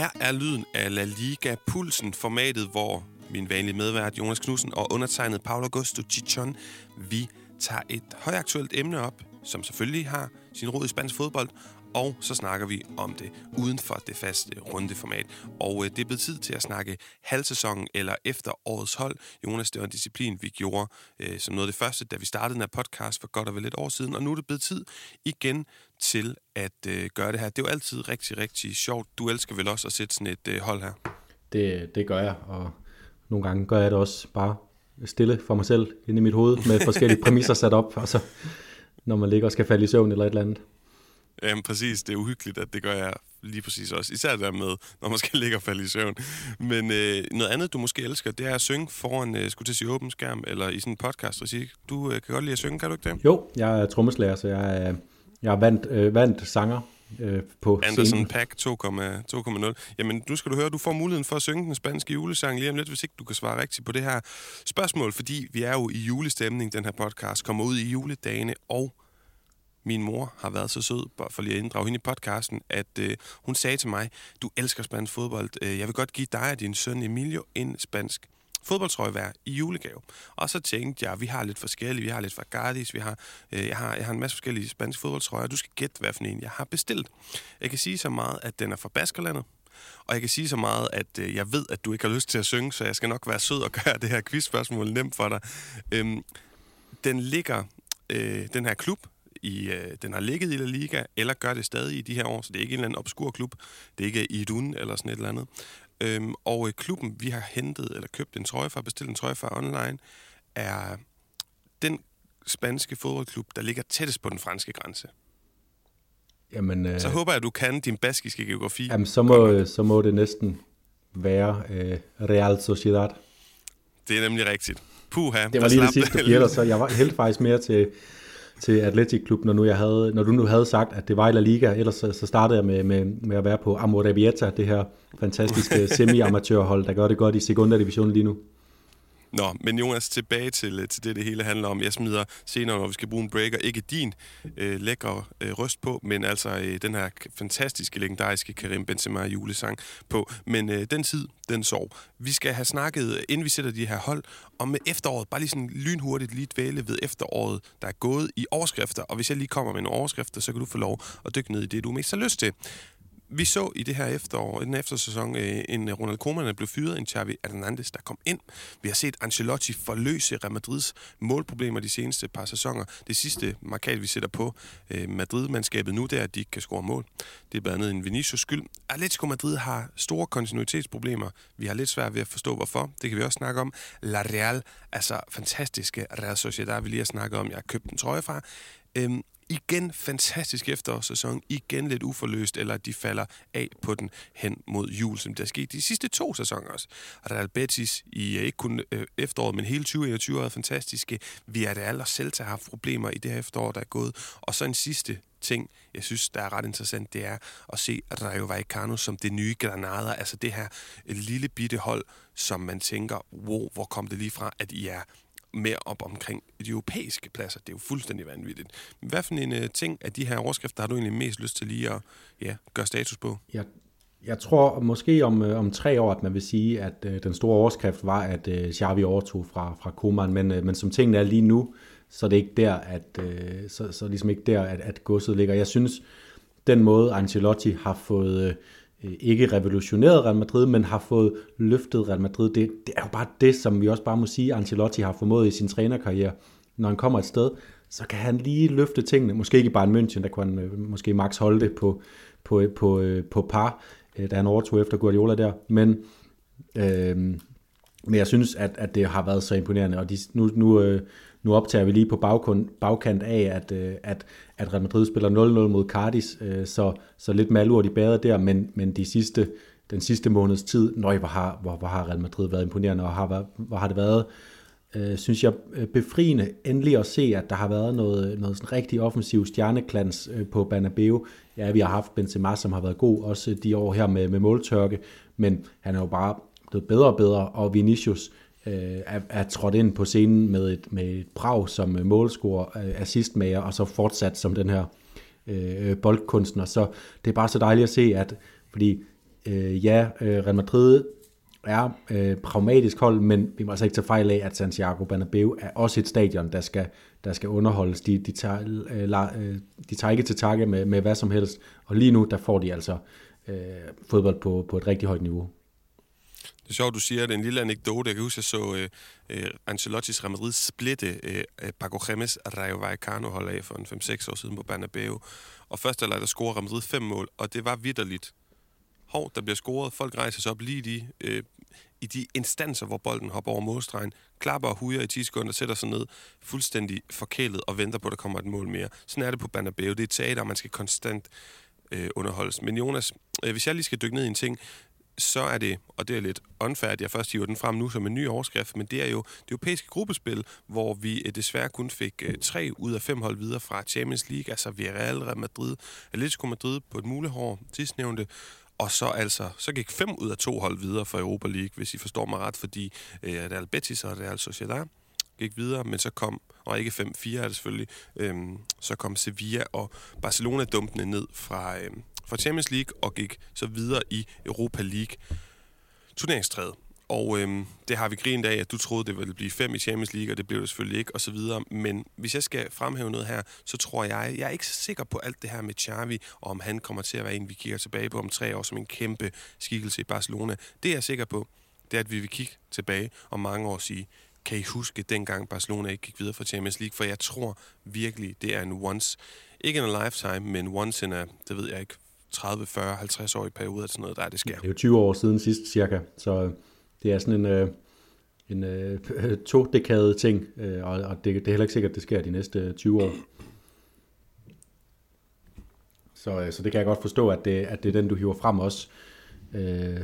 Her er lyden af La Liga Pulsen, formatet, hvor min vanlige medvært Jonas Knudsen og undertegnet Paolo Augusto Chichon, vi tager et højaktuelt emne op, som selvfølgelig har sin rod i spansk fodbold, og så snakker vi om det uden for det faste rundeformat. Og øh, det er blevet tid til at snakke halvsæsonen eller efter årets hold. Jonas, det var en disciplin, vi gjorde øh, som noget af det første, da vi startede den her podcast for godt og vel et år siden. Og nu er det blevet tid igen til at øh, gøre det her. Det er jo altid rigtig, rigtig sjovt. Du elsker vel også at sætte sådan et øh, hold her? Det, det gør jeg, og nogle gange gør jeg det også bare stille for mig selv inde i mit hoved med forskellige præmisser sat op, og så når man ligger og skal falde i søvn eller et eller andet. Jamen præcis, det er uhyggeligt, at det gør jeg lige præcis også. Især der med, når man skal ligge og falde i søvn. Men øh, noget andet, du måske elsker, det er at synge foran, øh, skulle til at sige åben skærm, eller i sådan en podcast. Du øh, kan godt lide at synge, kan du ikke det? Jo, jeg er trommeslager, så jeg er, jeg vandt, øh, vandt sanger øh, på Anderson scenen. Pack 2,0. Jamen, nu skal du høre, du får muligheden for at synge den spanske julesang lige om lidt, hvis ikke du kan svare rigtigt på det her spørgsmål, fordi vi er jo i julestemning, den her podcast kommer ud i juledagene, og min mor har været så sød, bare for lige at inddrage hende i podcasten, at øh, hun sagde til mig, du elsker spansk fodbold, øh, jeg vil godt give dig og din søn Emilio en spansk fodboldtrøje hver i julegave. Og så tænkte jeg, vi har lidt forskellige, vi har lidt Fagardis, vi har, øh, jeg, har, jeg har en masse forskellige spanske fodboldtrøjer, du skal gætte, hvad for en jeg har bestilt. Jeg kan sige så meget, at den er fra Baskerlandet, og jeg kan sige så meget, at øh, jeg ved, at du ikke har lyst til at synge, så jeg skal nok være sød og gøre det her quizspørgsmål nemt for dig. Øhm, den ligger, øh, den her klub, i, øh, den har ligget i La Liga, eller gør det stadig i de her år, så det er ikke en eller anden obskur klub. Det er ikke Idun eller sådan et eller andet. Øhm, og øh, klubben, vi har hentet eller købt en trøje fra, bestilt en trøje fra online, er den spanske fodboldklub, der ligger tættest på den franske grænse. Jamen, øh, Så håber jeg, at du kan din baskiske geografi. jamen, så, må, så må det næsten være øh, Real Sociedad. Det er nemlig rigtigt. Puha, Det var lige det sidste, du så jeg var helt faktisk mere til, til Atletic Klub, når, nu jeg havde, når du nu havde sagt, at det var i La Liga. Ellers så, så startede jeg med, med, med at være på Amorebieta, det her fantastiske semi-amatørhold, der gør det godt i Segunda Division lige nu. Nå, men Jonas, tilbage til, øh, til det, det hele handler om. Jeg smider senere, når vi skal bruge en breaker, ikke din øh, lækre øh, røst på, men altså øh, den her fantastiske, legendariske Karim Benzema julesang på. Men øh, den tid, den sov. Vi skal have snakket, inden vi sætter de her hold, om med efteråret. Bare lige sådan lynhurtigt lige dvæle ved efteråret, der er gået i overskrifter. Og hvis jeg lige kommer med nogle overskrifter, så kan du få lov at dykke ned i det, du mest har lyst til. Vi så i det her efterår, i den eftersæson, øh, en øh, Ronald Koeman, der blev fyret, en Xavi Hernandez, der kom ind. Vi har set Ancelotti forløse Real Madrids målproblemer de seneste par sæsoner. Det sidste markat, vi sætter på øh, Madrid-mandskabet nu, det er, at de ikke kan score mål. Det er blandt andet en Vinicius skyld. Atletico Madrid har store kontinuitetsproblemer. Vi har lidt svært ved at forstå, hvorfor. Det kan vi også snakke om. La Real, altså fantastiske Real Sociedad, vi lige har snakket om. Jeg har købt en trøje fra. Øhm, igen fantastisk efterårssæson, igen lidt uforløst, eller de falder af på den hen mod jul, som der er sket de sidste to sæsoner også. Real Betis i øh, ikke kun øh, efteråret, men hele 2021 har været fantastiske. alle og Celta har haft problemer i det her efterår, der er gået. Og så en sidste ting, jeg synes, der er ret interessant, det er at se Rayo Vallecano som det nye Granada, altså det her lille bitte hold, som man tænker, wow, hvor kom det lige fra, at I er mere op omkring de europæiske pladser. Det er jo fuldstændig vanvittigt. Men hvad for en uh, ting af de her overskrifter har du egentlig mest lyst til lige at ja, gøre status på? Jeg, jeg tror måske om, øh, om tre år, at man vil sige, at øh, den store overskrift var, at øh, Xavi overtog fra, fra Koeman, men, øh, men som tingene er lige nu, så er det ikke der, at, øh, så, så ligesom ikke der, at, at godset ligger. Jeg synes, den måde Ancelotti har fået... Øh, Øh, ikke revolutioneret Real Madrid, men har fået løftet Real Madrid. Det, det er jo bare det, som vi også bare må sige, Ancelotti har formået i sin trænerkarriere. Når han kommer et sted, så kan han lige løfte tingene. Måske ikke bare en München, der kunne han øh, måske max holde det på, på, øh, på, på par, da han overtog efter Guardiola der. Men, øh, men jeg synes, at, at det har været så imponerende, og de, nu, nu, øh, nu optager vi lige på bagkant, bagkant af, at, øh, at, at Real Madrid spiller 0-0 mod Cardis, øh, så, så lidt malurt i bæret der, men, men de sidste, den sidste måneds tid, nøj, hvor har, hvor, hvor har Real Madrid været imponerende, og har, hvor har det været, øh, synes jeg, øh, befriende endelig at se, at der har været noget, noget sådan rigtig offensiv stjerneklans på Banabeo. Ja, vi har haft Benzema, som har været god også de år her med, med måltørke, men han er jo bare blevet bedre og bedre, og Vinicius øh, er, er trådt ind på scenen med et, med et brag som øh, målscorer, øh, assistmager, og så fortsat som den her øh, øh, boldkunstner. Så det er bare så dejligt at se, at fordi øh, ja, øh, Real Madrid er øh, pragmatisk hold, men vi må altså ikke tage fejl af, at Santiago Bernabeu er også et stadion, der skal, der skal underholdes. De, de, tager, øh, la, øh, de tager ikke til takke med, med hvad som helst, og lige nu, der får de altså øh, fodbold på, på et rigtig højt niveau. Det er sjovt, du siger, at det er en lille anekdote. Jeg kan huske, at jeg så øh, øh Ancelotti's Real Madrid splitte øh, øh Paco Gemes Rayo Vallecano hold af for en 5-6 år siden på Bernabeu. Og først der scorede Real Madrid fem mål, og det var vidderligt hov, der bliver scoret, folk rejser sig op lige de, øh, i de instanser, hvor bolden hopper over målstregen, klapper og hujer i 10 sekunder, sætter sig ned, fuldstændig forkælet og venter på, at der kommer et mål mere. Sådan er det på Bernabeu. Det er et teater, man skal konstant øh, underholdes. Men Jonas, øh, hvis jeg lige skal dykke ned i en ting, så er det, og det er lidt unfair, at jeg først hiver den frem nu som en ny overskrift, men det er jo det europæiske gruppespil, hvor vi eh, desværre kun fik eh, tre ud af fem hold videre fra Champions League, altså Villarreal, Real Madrid, Atletico Madrid på et mulehår, sidstnævnte, og så altså, så gik fem ud af to hold videre fra Europa League, hvis I forstår mig ret, fordi øh, Real Betis og Real Sociedad gik videre, men så kom, og ikke 5-4 er det selvfølgelig, øhm, så kom Sevilla og Barcelona dumpende ned fra, øhm, fra Champions League og gik så videre i Europa League turneringstræet. Og øhm, det har vi grint af, at du troede, det ville blive fem i Champions League, og det blev det selvfølgelig ikke, osv. Men hvis jeg skal fremhæve noget her, så tror jeg, jeg er ikke så sikker på alt det her med Xavi, og om han kommer til at være en, vi kigger tilbage på om tre år som en kæmpe skikkelse i Barcelona. Det er jeg sikker på, det er, at vi vil kigge tilbage om mange år og sige, kan I huske dengang Barcelona ikke gik videre fra Champions League? For jeg tror virkelig, det er en once, ikke en a lifetime, men once in a, det ved jeg ikke, 30, 40, 50 år i periode, sådan noget, der er det sker. Det er jo 20 år siden sidst cirka, så øh, det er sådan en, øh, en øh, to dekade ting, øh, og, og det, det er heller ikke sikkert, at det sker de næste øh, 20 år. Så, øh, så det kan jeg godt forstå, at det, at det er den, du hiver frem også. Øh,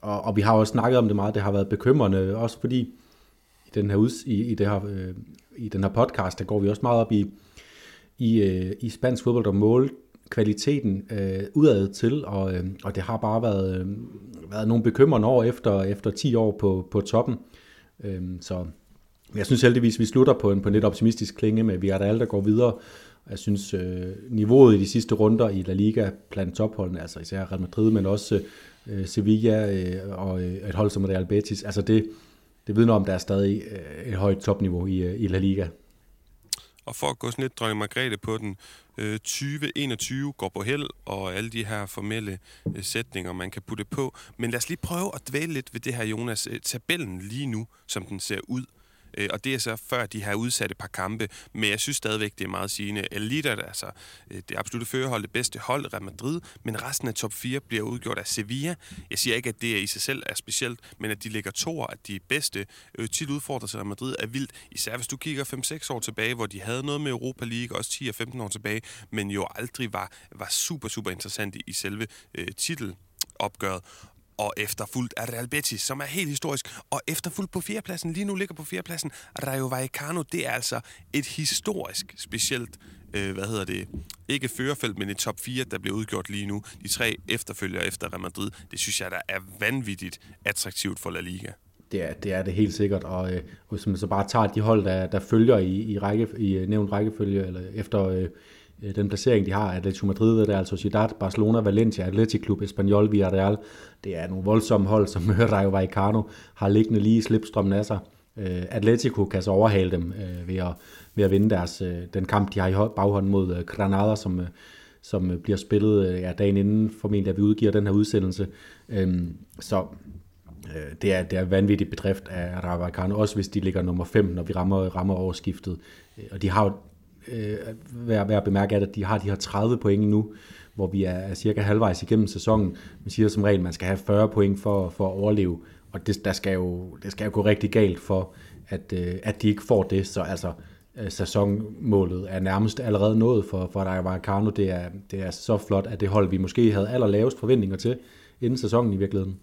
og, og vi har også snakket om det meget, det har været bekymrende, også fordi i den her, uds, i, i det her, øh, i den her podcast, der går vi også meget op i, i, øh, i spansk fodbold og mål kvaliteten øh, udad til, og, øh, og det har bare været, øh, været nogle bekymrende år efter, efter 10 år på, på toppen. Øh, så jeg synes heldigvis, vi slutter på en, på en lidt optimistisk klinge med, at vi er der alle, der går videre. Jeg synes, øh, niveauet i de sidste runder i La Liga blandt topholdene, altså især Real Madrid, men også øh, Sevilla øh, og øh, et hold som Real Betis, altså det, det vidner om, der er stadig øh, et højt topniveau i, øh, i La Liga. Og for at gå sådan lidt dronning Margrethe på den, øh, 2021 går på held, og alle de her formelle øh, sætninger, man kan putte på. Men lad os lige prøve at dvæle lidt ved det her, Jonas. Øh, tabellen lige nu, som den ser ud. Øh, og det er så før de har udsat et par kampe. Men jeg synes stadigvæk, det er meget sigende. Elite altså øh, det absolutte førerhold, det bedste hold, Real Madrid, men resten af top 4 bliver udgjort af Sevilla. Jeg siger ikke, at det i sig selv er specielt, men at de ligger to at de bedste øh, tit udfordrer sig Real Madrid er vildt. Især hvis du kigger 5-6 år tilbage, hvor de havde noget med Europa League, også 10 15 år tilbage, men jo aldrig var, var super, super interessant i, selve øh, titelopgøret og efterfulgt af Real Betis, som er helt historisk, og efterfulgt på fjerdepladsen, lige nu ligger på fjerdepladsen, Rayo Vallecano, det er altså et historisk specielt, øh, hvad hedder det, ikke førerfelt, men et top 4, der bliver udgjort lige nu. De tre efterfølgere efter Real Madrid, det synes jeg, der er vanvittigt attraktivt for La Liga. Det er, det er det helt sikkert, og øh, hvis man så bare tager de hold, der, der følger i, i, række, i øh, nævnt rækkefølge, eller efter Øh, Øh, den placering, de har, Atletico Madrid, Real Sociedad, Barcelona, Valencia, Athletic Club, Espanyol, Villarreal, det er nogle voldsomme hold, som Rayo Vallecano har liggende lige i slipstrømmen af øh, sig. Atletico kan så overhale dem øh, ved, at, ved at vinde deres, den kamp, de har i baghånden mod Granada, som, som bliver spillet ja, dagen inden, formentlig at vi udgiver den her udsendelse. Øhm, så det er, det er vanvittigt bedrift af Rayo Vallecano, også hvis de ligger nummer 5, når vi rammer, rammer overskiftet. Og de har jo øh, værd, værd at bemærke, at de har de her 30 point nu, hvor vi er, cirka halvvejs igennem sæsonen. Man siger som regel, at man skal have 40 point for, for at overleve, og det, der skal jo, det skal jo gå rigtig galt for, at, øh, at de ikke får det. Så altså, øh, sæsonmålet er nærmest allerede nået for, for Rayo Vallecano. Det er, det er så flot, at det hold, vi måske havde allerlavest forventninger til inden sæsonen i virkeligheden.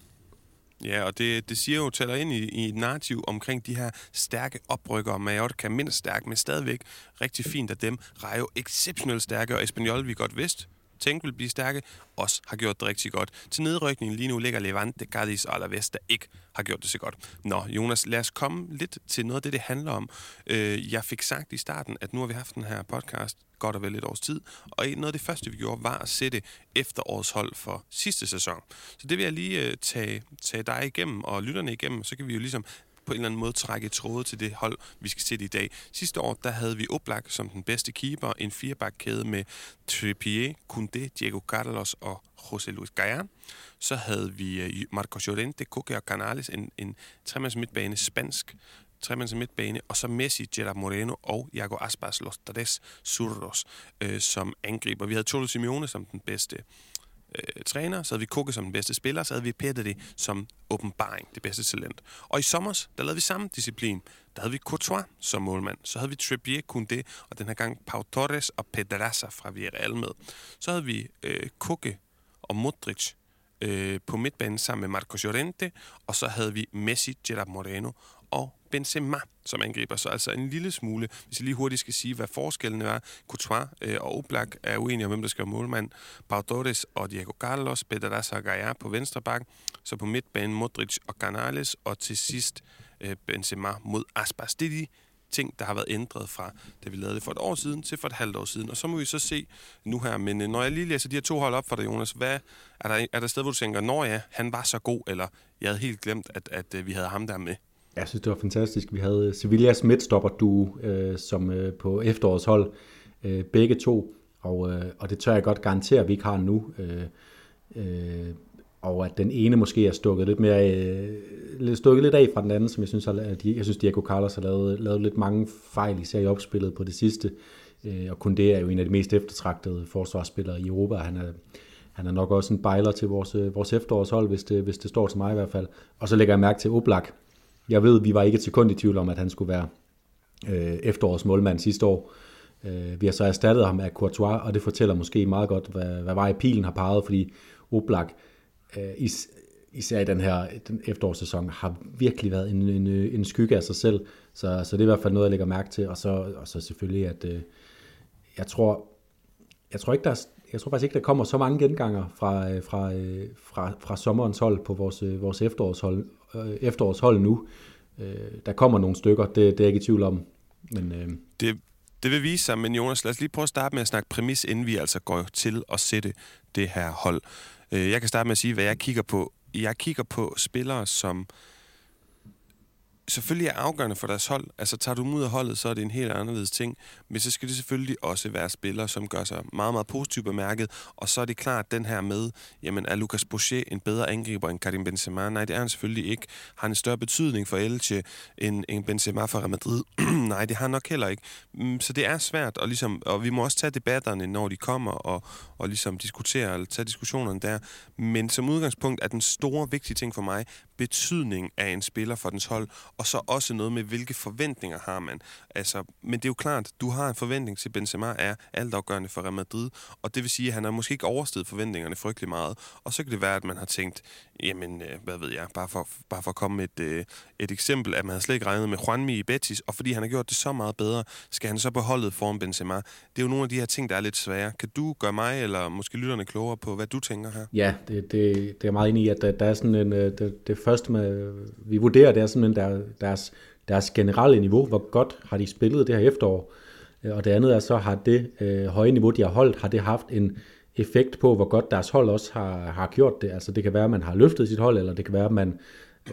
Ja, og det, det siger jo, taler ind i, i et narrativ omkring de her stærke oprykker. Mallorca mindst stærk, men stadigvæk rigtig fint af dem. Rayo exceptionelt stærke, og Espanyol, vi godt vidst, tænkte ville blive stærke, også har gjort det rigtig godt. Til nedrykningen lige nu ligger Levante, Cadiz og Alaves, der ikke har gjort det så godt. Nå, Jonas, lad os komme lidt til noget af det, det handler om. Øh, jeg fik sagt i starten, at nu har vi haft den her podcast godt og vel et års tid, og noget af det første, vi gjorde, var at sætte efterårshold for sidste sæson. Så det vil jeg lige øh, tage, tage dig igennem og lytterne igennem, så kan vi jo ligesom på en eller anden måde trække tråde til det hold, vi skal sætte i dag. Sidste år, der havde vi Oblak som den bedste keeper, en firebakkæde med Trippier, Koundé, Diego Carlos og José Luis Gallan. Så havde vi øh, Marcos Llorente, Koke og Canales, en, en tremands midtbane spansk tremands midtbane, og så Messi, Gerard Moreno og Iago Aspas, Los Tres Zurros, øh, som angriber. Vi havde Cholo Simeone som den bedste øh, træner, så havde vi Koke som den bedste spiller, så havde vi Pedri som åbenbaring, det bedste talent. Og i sommer, der lavede vi samme disciplin. Der havde vi Courtois som målmand, så havde vi Trippier, Koundé, og den her gang Pau Torres og Pedraza fra Villarreal med. Så havde vi øh, Koke og Modric øh, på midtbanen sammen med Marcos Llorente, og så havde vi Messi, Gerard Moreno og Benzema som angriber. Så altså en lille smule, hvis jeg lige hurtigt skal sige, hvad forskellen er. Courtois øh, og Oblak er uenige om, hvem der skal være målmand. Pau Torres og Diego Carlos, Pedraza og Gaia på venstre bak. Så på midtbanen Modric og Canales, og til sidst øh, Benzema mod Aspas. Det er de ting, der har været ændret fra, da vi lavede det for et år siden til for et halvt år siden. Og så må vi så se nu her. Men øh, når jeg lige læser de her to hold op for dig, Jonas, hvad, er, der, er der et sted, hvor du tænker, når ja, han var så god, eller jeg havde helt glemt, at, at, at vi havde ham der med? Jeg synes, det var fantastisk. Vi havde Sevillas midtstopper du øh, som øh, på efterårshold, øh, begge to, og, øh, og det tør jeg godt garantere, at vi ikke har nu. Øh, øh, og at den ene måske er stukket lidt mere øh, stukket lidt af fra den anden, som jeg synes, at jeg synes Diego Carlos har lavet, lavet lidt mange fejl, især i opspillet på det sidste. Øh, og kun det er jo en af de mest eftertragtede forsvarsspillere i Europa. Han er, han er nok også en bejler til vores, øh, vores efterårshold, hvis det, hvis det står til mig i hvert fald. Og så lægger jeg mærke til Oblak, jeg ved, vi var ikke et sekund i tvivl om, at han skulle være øh, efterårets målmand sidste år. Øh, vi har så erstattet ham af Courtois, og det fortæller måske meget godt, hvad, hvad vej pilen har peget, fordi Oblak, øh, is, især i den her den efterårssæson, har virkelig været en, en, en skygge af sig selv. Så, så det er i hvert fald noget, jeg lægger mærke til. Og så, og så selvfølgelig, at øh, jeg tror, jeg tror ikke, der er, jeg tror faktisk ikke, der kommer så mange genganger fra, øh, fra, øh, fra, fra sommerens hold på vores, øh, vores efterårshold, efterårshold nu. Der kommer nogle stykker, det, det er jeg ikke i tvivl om. Men, det, det vil vise sig, men Jonas, lad os lige prøve at starte med at snakke præmis, inden vi altså går til at sætte det her hold. Jeg kan starte med at sige, hvad jeg kigger på. Jeg kigger på spillere, som selvfølgelig er afgørende for deres hold. Altså tager du dem ud af holdet, så er det en helt anderledes ting. Men så skal det selvfølgelig også være spillere, som gør sig meget, meget positivt bemærket. Og så er det klart, den her med, jamen er Lucas Boucher en bedre angriber end Karim Benzema? Nej, det er han selvfølgelig ikke. Har han en større betydning for Elche end, end Benzema for Real Madrid? Nej, det har han nok heller ikke. Mm, så det er svært, og, ligesom, og vi må også tage debatterne, når de kommer, og, og ligesom diskutere, eller tage diskussionerne der. Men som udgangspunkt er den store, vigtige ting for mig, betydning af en spiller for dens hold, og så også noget med, hvilke forventninger har man. Altså, men det er jo klart, du har en forventning til Benzema er altafgørende for Real Madrid, og det vil sige, at han har måske ikke oversteget forventningerne frygtelig meget, og så kan det være, at man har tænkt, jamen, øh, hvad ved jeg, bare for, bare for at komme med et, øh, et eksempel, at man har slet ikke regnet med Juanmi i Betis, og fordi han har gjort det så meget bedre, skal han så på holdet foran Benzema. Det er jo nogle af de her ting, der er lidt svære. Kan du gøre mig, eller måske lytterne klogere på, hvad du tænker her? Ja, det, det, det er meget enig i, at der, der er sådan en, øh, det, det første, med, vi vurderer, det er simpelthen der, deres, deres generelle niveau, hvor godt har de spillet det her efterår, øh, og det andet er så, har det øh, høje niveau, de har holdt, har det haft en effekt på, hvor godt deres hold også har, har gjort det. Altså det kan være, at man har løftet sit hold, eller det kan være, at man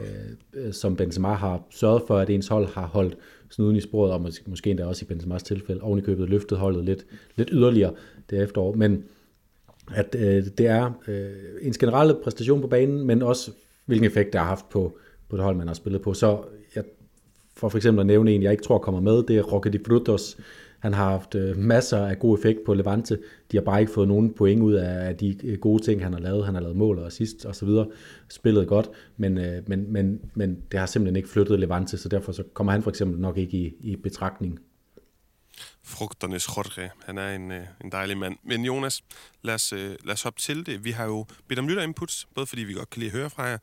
øh, øh, som Benzema har sørget for, at ens hold har holdt snuden i sporet, og måske, måske endda også i Benzemas tilfælde, ovenikøbet i købet løftet holdet lidt, lidt yderligere det efterår. Men at øh, det er øh, en generelle præstation på banen, men også hvilken effekt det har haft på, på det hold, man har spillet på. Så jeg, for for eksempel at nævne en, jeg ikke tror kommer med, det er Roque de Frutos, han har haft øh, masser af god effekt på Levante. De har bare ikke fået nogen point ud af de øh, gode ting, han har lavet. Han har lavet mål og assist og så videre. Spillet godt, men, øh, men, men, men det har simpelthen ikke flyttet Levante, så derfor så kommer han for eksempel nok ikke i, i betragtning. Frugternes Jorge. Han er en, øh, en dejlig mand. Men Jonas, lad os, øh, lad os hoppe til det. Vi har jo bedt om lytterinputs, både fordi vi godt kan lide at høre fra jer,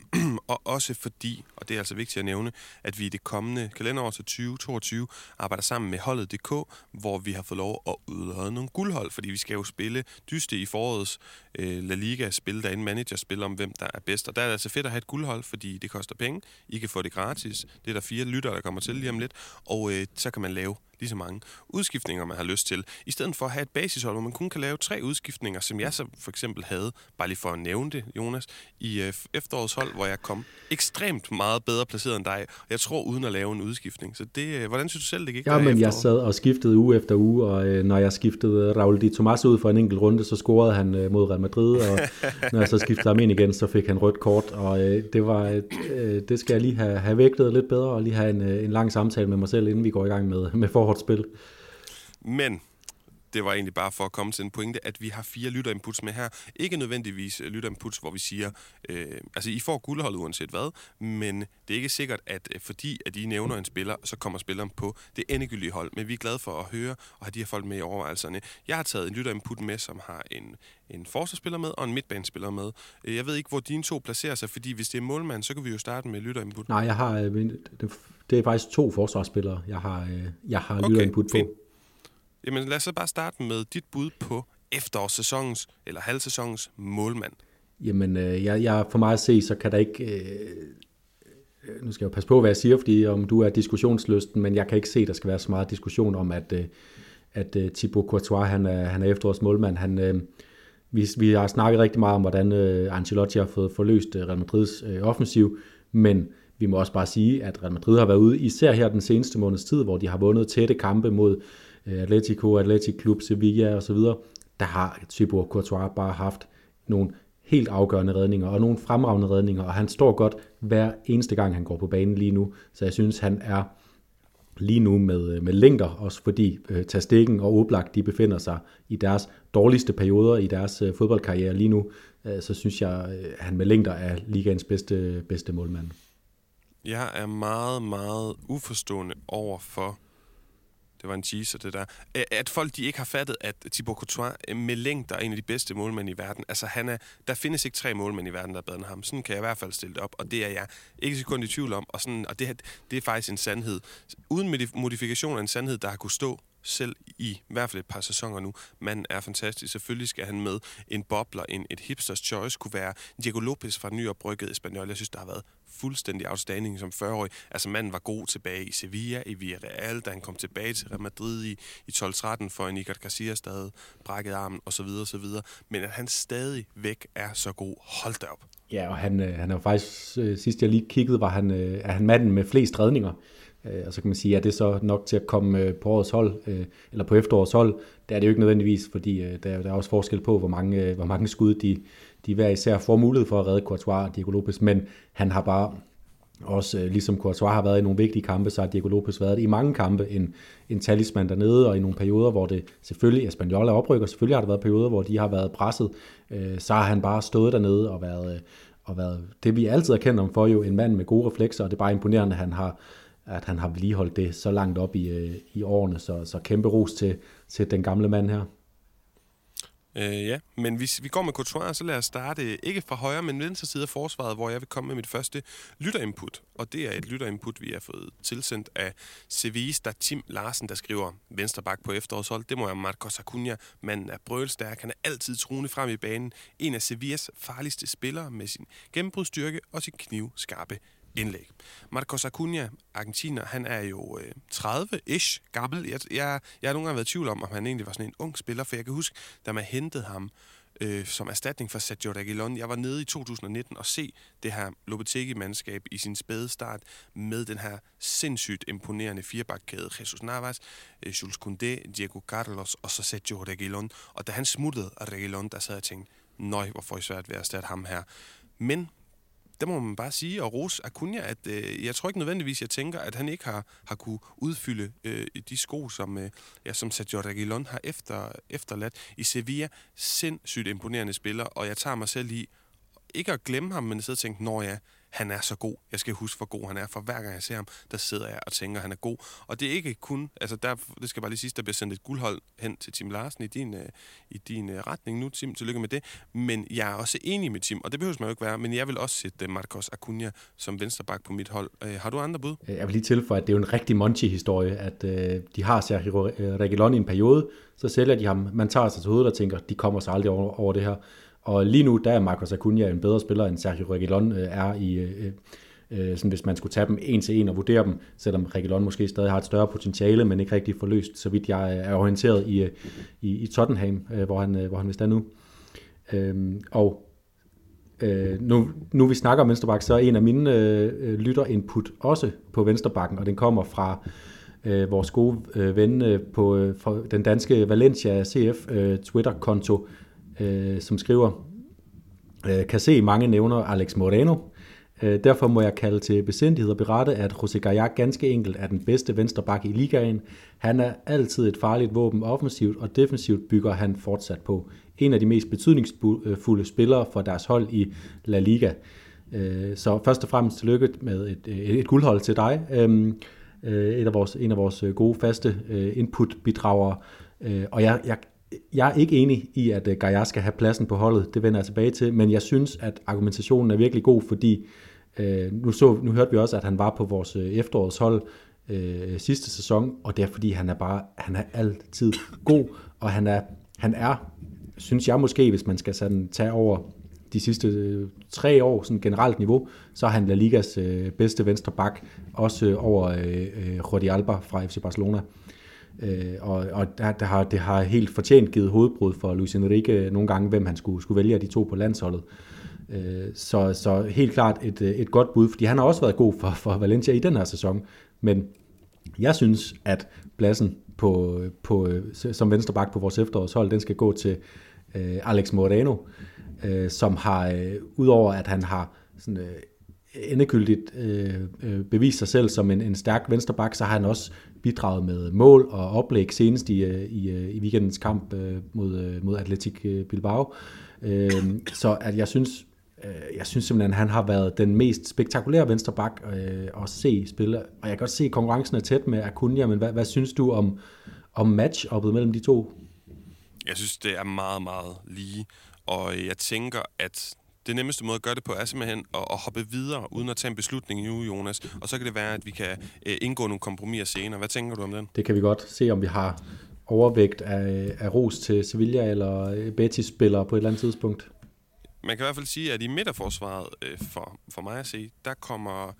og også fordi, og det er altså vigtigt at nævne, at vi i det kommende kalenderår til 2022 arbejder sammen med holdet.dk, hvor vi har fået lov at udlade nogle guldhold, fordi vi skal jo spille dyste i forårets øh, La Liga-spil, der en manager-spil om, hvem der er bedst. Og der er det altså fedt at have et guldhold, fordi det koster penge. I kan få det gratis. Det er der fire lytter, der kommer til lige om lidt. Og øh, så kan man lave lige så mange udskiftninger, man har lyst til. I stedet for at have et basishold, hvor man kun kan lave tre udskiftninger, som jeg så for eksempel havde, bare lige for at nævne det, Jonas, i øh, efterårets hold, hvor jeg kom ekstremt meget bedre placeret end dig. Jeg tror uden at lave en udskiftning. Så det, øh, hvordan synes du selv, det gik? Ja, men jeg sad og skiftede uge efter uge, og øh, når jeg skiftede Raul Di Tomas ud for en enkelt runde, så scorede han øh, mod Real Madrid, og når jeg så skiftede ham ind igen, så fik han rødt kort, og øh, det var, øh, det skal jeg lige have, have vægtet lidt bedre, og lige have en, øh, en lang samtale med mig selv, inden vi går i gang med, med forhåndsspil. Men det var egentlig bare for at komme til en pointe, at vi har fire lytterinputs med her. Ikke nødvendigvis øh, lytterinputs, hvor vi siger, øh, altså I får guldholdet uanset hvad, men det er ikke sikkert, at øh, fordi at I nævner en spiller, så kommer spilleren på det endegyldige hold. Men vi er glade for at høre og have de her folk med i overvejelserne. Jeg har taget en lytterinput med, som har en, en forsvarsspiller med og en midtbanespiller med. Øh, jeg ved ikke, hvor dine to placerer sig, fordi hvis det er målmand, så kan vi jo starte med lytterinput. Nej, jeg har, øh, det er faktisk to forsvarsspillere, jeg har, jeg har okay, lytterinput på. Fint. Jamen lad os så bare starte med dit bud på efterårssæsonens eller halvsæsonens målmand. Jamen, øh, jeg, jeg, for mig at se, så kan der ikke... Øh, nu skal jeg jo passe på, hvad jeg siger, fordi om du er diskussionslysten, men jeg kan ikke se, der skal være så meget diskussion om, at, øh, at uh, Thibaut Courtois, han er, han er efterårs målmand. Han, øh, vi, vi har snakket rigtig meget om, hvordan øh, Ancelotti har fået forløst øh, Real Madrids øh, offensiv, men vi må også bare sige, at Real Madrid har været ude, især her den seneste måneds tid, hvor de har vundet tætte kampe mod øh, Atletico, Atletic Club, Sevilla osv., der har Thibaut Courtois bare haft nogle helt afgørende redninger, og nogle fremragende redninger, og han står godt hver eneste gang, han går på banen lige nu. Så jeg synes, han er lige nu med, øh, med længder, også fordi øh, Tastikken og Oblak, de befinder sig i deres dårligste perioder i deres øh, fodboldkarriere lige nu, øh, så synes jeg, øh, han med længder er ligaens bedste, bedste målmand. Jeg er meget, meget uforstående over for det var en teaser, det der. At folk de ikke har fattet, at Thibaut Courtois øh, med længder er en af de bedste målmænd i verden. Altså, han er, der findes ikke tre målmænd i verden, der er bedre end ham. Sådan kan jeg i hvert fald stille det op, og det er jeg ikke sekund i tvivl om. Og, sådan, og det, det er faktisk en sandhed. Uden modifikation af en sandhed, der har kunne stå selv i, i hvert fald et par sæsoner nu. Manden er fantastisk. Selvfølgelig skal han med en bobler, en, et hipsters choice, kunne være Diego Lopez fra nyopbrykket Espanyol. Jeg synes, der har været fuldstændig outstanding som 40-årig. Altså manden var god tilbage i Sevilla, i Villarreal, da han kom tilbage til Real Madrid i, i 12-13, for en Iker Casillas, der havde brækket armen osv. osv. Men at han stadig væk er så god, hold da op. Ja, og han, øh, han er faktisk, øh, sidst jeg lige kiggede, var han, øh, er han manden med flest redninger. Og så kan man sige, at det så nok til at komme på årets hold, eller på efterårets hold, det er det jo ikke nødvendigvis, fordi der, der er også forskel på, hvor mange, hvor mange skud de, de hver især får mulighed for at redde Courtois og Diego Lopez, men han har bare også øh, ligesom Courtois har været i nogle vigtige kampe, så har Diego Lopez været i mange kampe. En, en talisman dernede, og i nogle perioder, hvor det selvfølgelig, Espanyol er oprykker, selvfølgelig har der været perioder, hvor de har været presset, øh, så har han bare stået dernede og været, øh, og været det, vi altid har kendt om for, jo en mand med gode reflekser, og det er bare imponerende, at han har, at han har vedligeholdt det så langt op i, i årene, så, så kæmpe ros til, til den gamle mand her. Øh, ja, men hvis vi går med Courtois, så lad os starte øh, ikke fra højre, men venstre side af forsvaret, hvor jeg vil komme med mit første lytterinput. Og det er et lytterinput, vi har fået tilsendt af Sevis, der Tim Larsen, der skriver venstre bak på efterårshold. Det må være Marcos Acuna. Manden er brølstærk, han er altid truende frem i banen. En af Sevillas farligste spillere med sin gennembrudstyrke og sin knivskarpe indlæg. Marcos Acuna, argentiner, han er jo øh, 30-ish gammel. Jeg, jeg, jeg har nogle gange været i tvivl om, om han egentlig var sådan en ung spiller, for jeg kan huske, da man hentede ham øh, som erstatning for Sergio Reguilon. Jeg var nede i 2019 og se det her Lopetegi-mandskab i sin spæde start med den her sindssygt imponerende firebakkæde. Jesus Navas, øh, Jules Koundé, Diego Carlos og så Sergio Reguilon. Og da han smuttede af Reguilon, der sad jeg og tænkte, nøj, hvor får I svært ved at erstatte ham her. Men der må man bare sige, og Rose Acuna, at øh, jeg tror ikke nødvendigvis, jeg tænker, at han ikke har, har kunne udfylde øh, de sko, som, øh, ja, som Sergio Reguilon har efter, efterladt i Sevilla. Sindssygt imponerende spiller, og jeg tager mig selv i, ikke at glemme ham, men sidde og tænke, når ja, han er så god. Jeg skal huske, hvor god han er, for hver gang jeg ser ham, der sidder jeg og tænker, at han er god. Og det er ikke kun, altså der, det skal bare lige sige, der bliver sendt et guldhold hen til Tim Larsen i din, øh, i din øh, retning nu, Tim. Tillykke med det. Men jeg er også enig med Tim, og det behøver man jo ikke være, men jeg vil også sætte uh, Marcos Acuna som vensterbak på mit hold. Har du andre bud? Jeg vil lige tilføje, at det er jo en rigtig Monchi-historie, at de har Sergio Reguilon i en periode, så sælger de ham. Man tager sig til hovedet og tænker, de kommer sig aldrig over, over det her. Og lige nu, der er Marcos Acuna en bedre spiller, end Sergio Reguilon øh, er i, øh, øh, øh, sådan hvis man skulle tage dem en til en og vurdere dem, selvom Reguilon måske stadig har et større potentiale, men ikke rigtig forløst, så vidt jeg er orienteret i, i, i Tottenham, øh, hvor, han, hvor han vist er nu. Øhm, og øh, nu, nu vi snakker om venstreback, så er en af mine øh, lytter-input også på venstrebakken, og den kommer fra øh, vores gode øh, ven øh, på øh, den danske Valencia CF øh, Twitter-konto, øh, som skriver, øh, kan se mange nævner Alex Moreno. Øh, derfor må jeg kalde til besindighed og berette, at José Gajak ganske enkelt er den bedste venstreback i ligaen. Han er altid et farligt våben offensivt, og defensivt bygger han fortsat på. En af de mest betydningsfulde spillere for deres hold i La Liga. Øh, så først og fremmest tillykke med et, et, et guldhold til dig. Øhm, øh, et af vores, en af vores gode faste øh, input-bidragere. Øh, og jeg, jeg jeg er ikke enig i, at øh, Gaia skal have pladsen på holdet. Det vender jeg tilbage til. Men jeg synes, at argumentationen er virkelig god, fordi øh, nu, så, nu hørte vi også, at han var på vores øh, efterårshold øh, sidste sæson, og det er fordi, han er bare han er altid god, og han er, han er, synes jeg måske, hvis man skal sådan tage over de sidste øh, tre år, sådan generelt niveau, så er han La Ligas øh, bedste venstre bak, også øh, over øh, øh Jordi Alba fra FC Barcelona. Øh, Øh, og og der, der har, det har helt fortjent givet hovedbrud for Luis Enrique nogle gange, hvem han skulle, skulle vælge af de to på landsholdet. Øh, så, så helt klart et, øh, et godt bud, fordi han har også været god for, for Valencia i den her sæson. Men jeg synes, at pladsen på, på, øh, som venstreback på vores efterårshold, den skal gå til øh, Alex Moreno, øh, som har, øh, udover at han har sådan, øh, endegyldigt øh, øh, bevist sig selv som en, en stærk venstreback, så har han også bidraget med mål og oplæg senest i, øh, i, øh, i weekendens kamp øh, mod, øh, mod Atletic Bilbao. Så at jeg synes, jeg synes simpelthen, at han har været den mest spektakulære venstreback at se spille. Og jeg kan godt se, at konkurrencen er tæt med Acuna, men hvad, hvad synes du om, om match-uppet mellem de to? Jeg synes, det er meget, meget lige. Og jeg tænker, at det nemmeste måde at gøre det på er simpelthen at, at hoppe videre, uden at tage en beslutning nu, Jonas. Og så kan det være, at vi kan uh, indgå nogle kompromiser senere. Hvad tænker du om den? Det kan vi godt se, om vi har overvægt af, af ros til Sevilla eller Betis-spillere på et eller andet tidspunkt. Man kan i hvert fald sige, at i midterforsvaret, uh, for, for mig at se, der kommer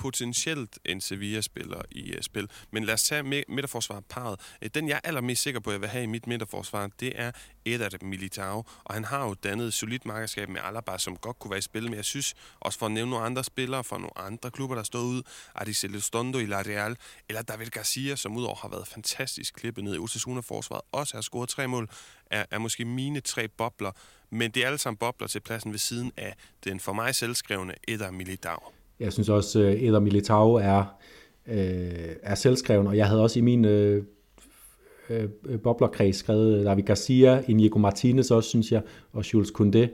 potentielt en Sevilla-spiller i uh, spil. Men lad os tage midterforsvaret parret. Uh, den jeg er allermest sikker på, at jeg vil have i mit midterforsvar, det er Eder Militao. Og han har jo dannet solidt markedskab med Alaba, som godt kunne være i spil. Men jeg synes, også for at nævne nogle andre spillere fra nogle andre klubber, der står ud, Adi Celustondo i La Real, eller David Garcia, som udover har været fantastisk klippet ned i Osasuna-forsvaret, også har scoret tre mål, er, er måske mine tre bobler. Men det er alle sammen bobler til pladsen ved siden af den for mig selvskrevne Eder Militao. Jeg synes også, at øh, Eder Militao er, øh, er selvskreven, og jeg havde også i min øh, øh, øh boblerkreds skrevet øh, David Garcia, Inigo Martinez også, synes jeg, og Jules Koundé,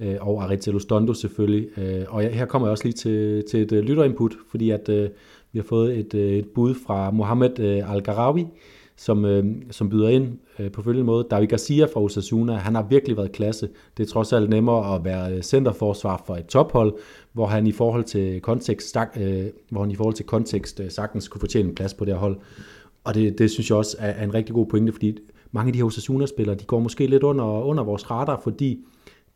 øh, og Aritz Stondo selvfølgelig. Øh, og jeg, her kommer jeg også lige til, til et øh, lytterinput, fordi at øh, vi har fået et, øh, et bud fra Mohamed øh, Al-Garawi, som, øh, som byder ind øh, på følgende måde. David Garcia fra Osasuna, han har virkelig været klasse. Det er trods alt nemmere at være centerforsvar for et tophold, hvor han i forhold til kontekst, stak, øh, hvor han i forhold til kontekst øh, sagtens kunne fortjene en plads på det her hold. Og det, det synes jeg også er, er en rigtig god pointe, fordi mange af de her Osasuna-spillere, de går måske lidt under, under vores radar, fordi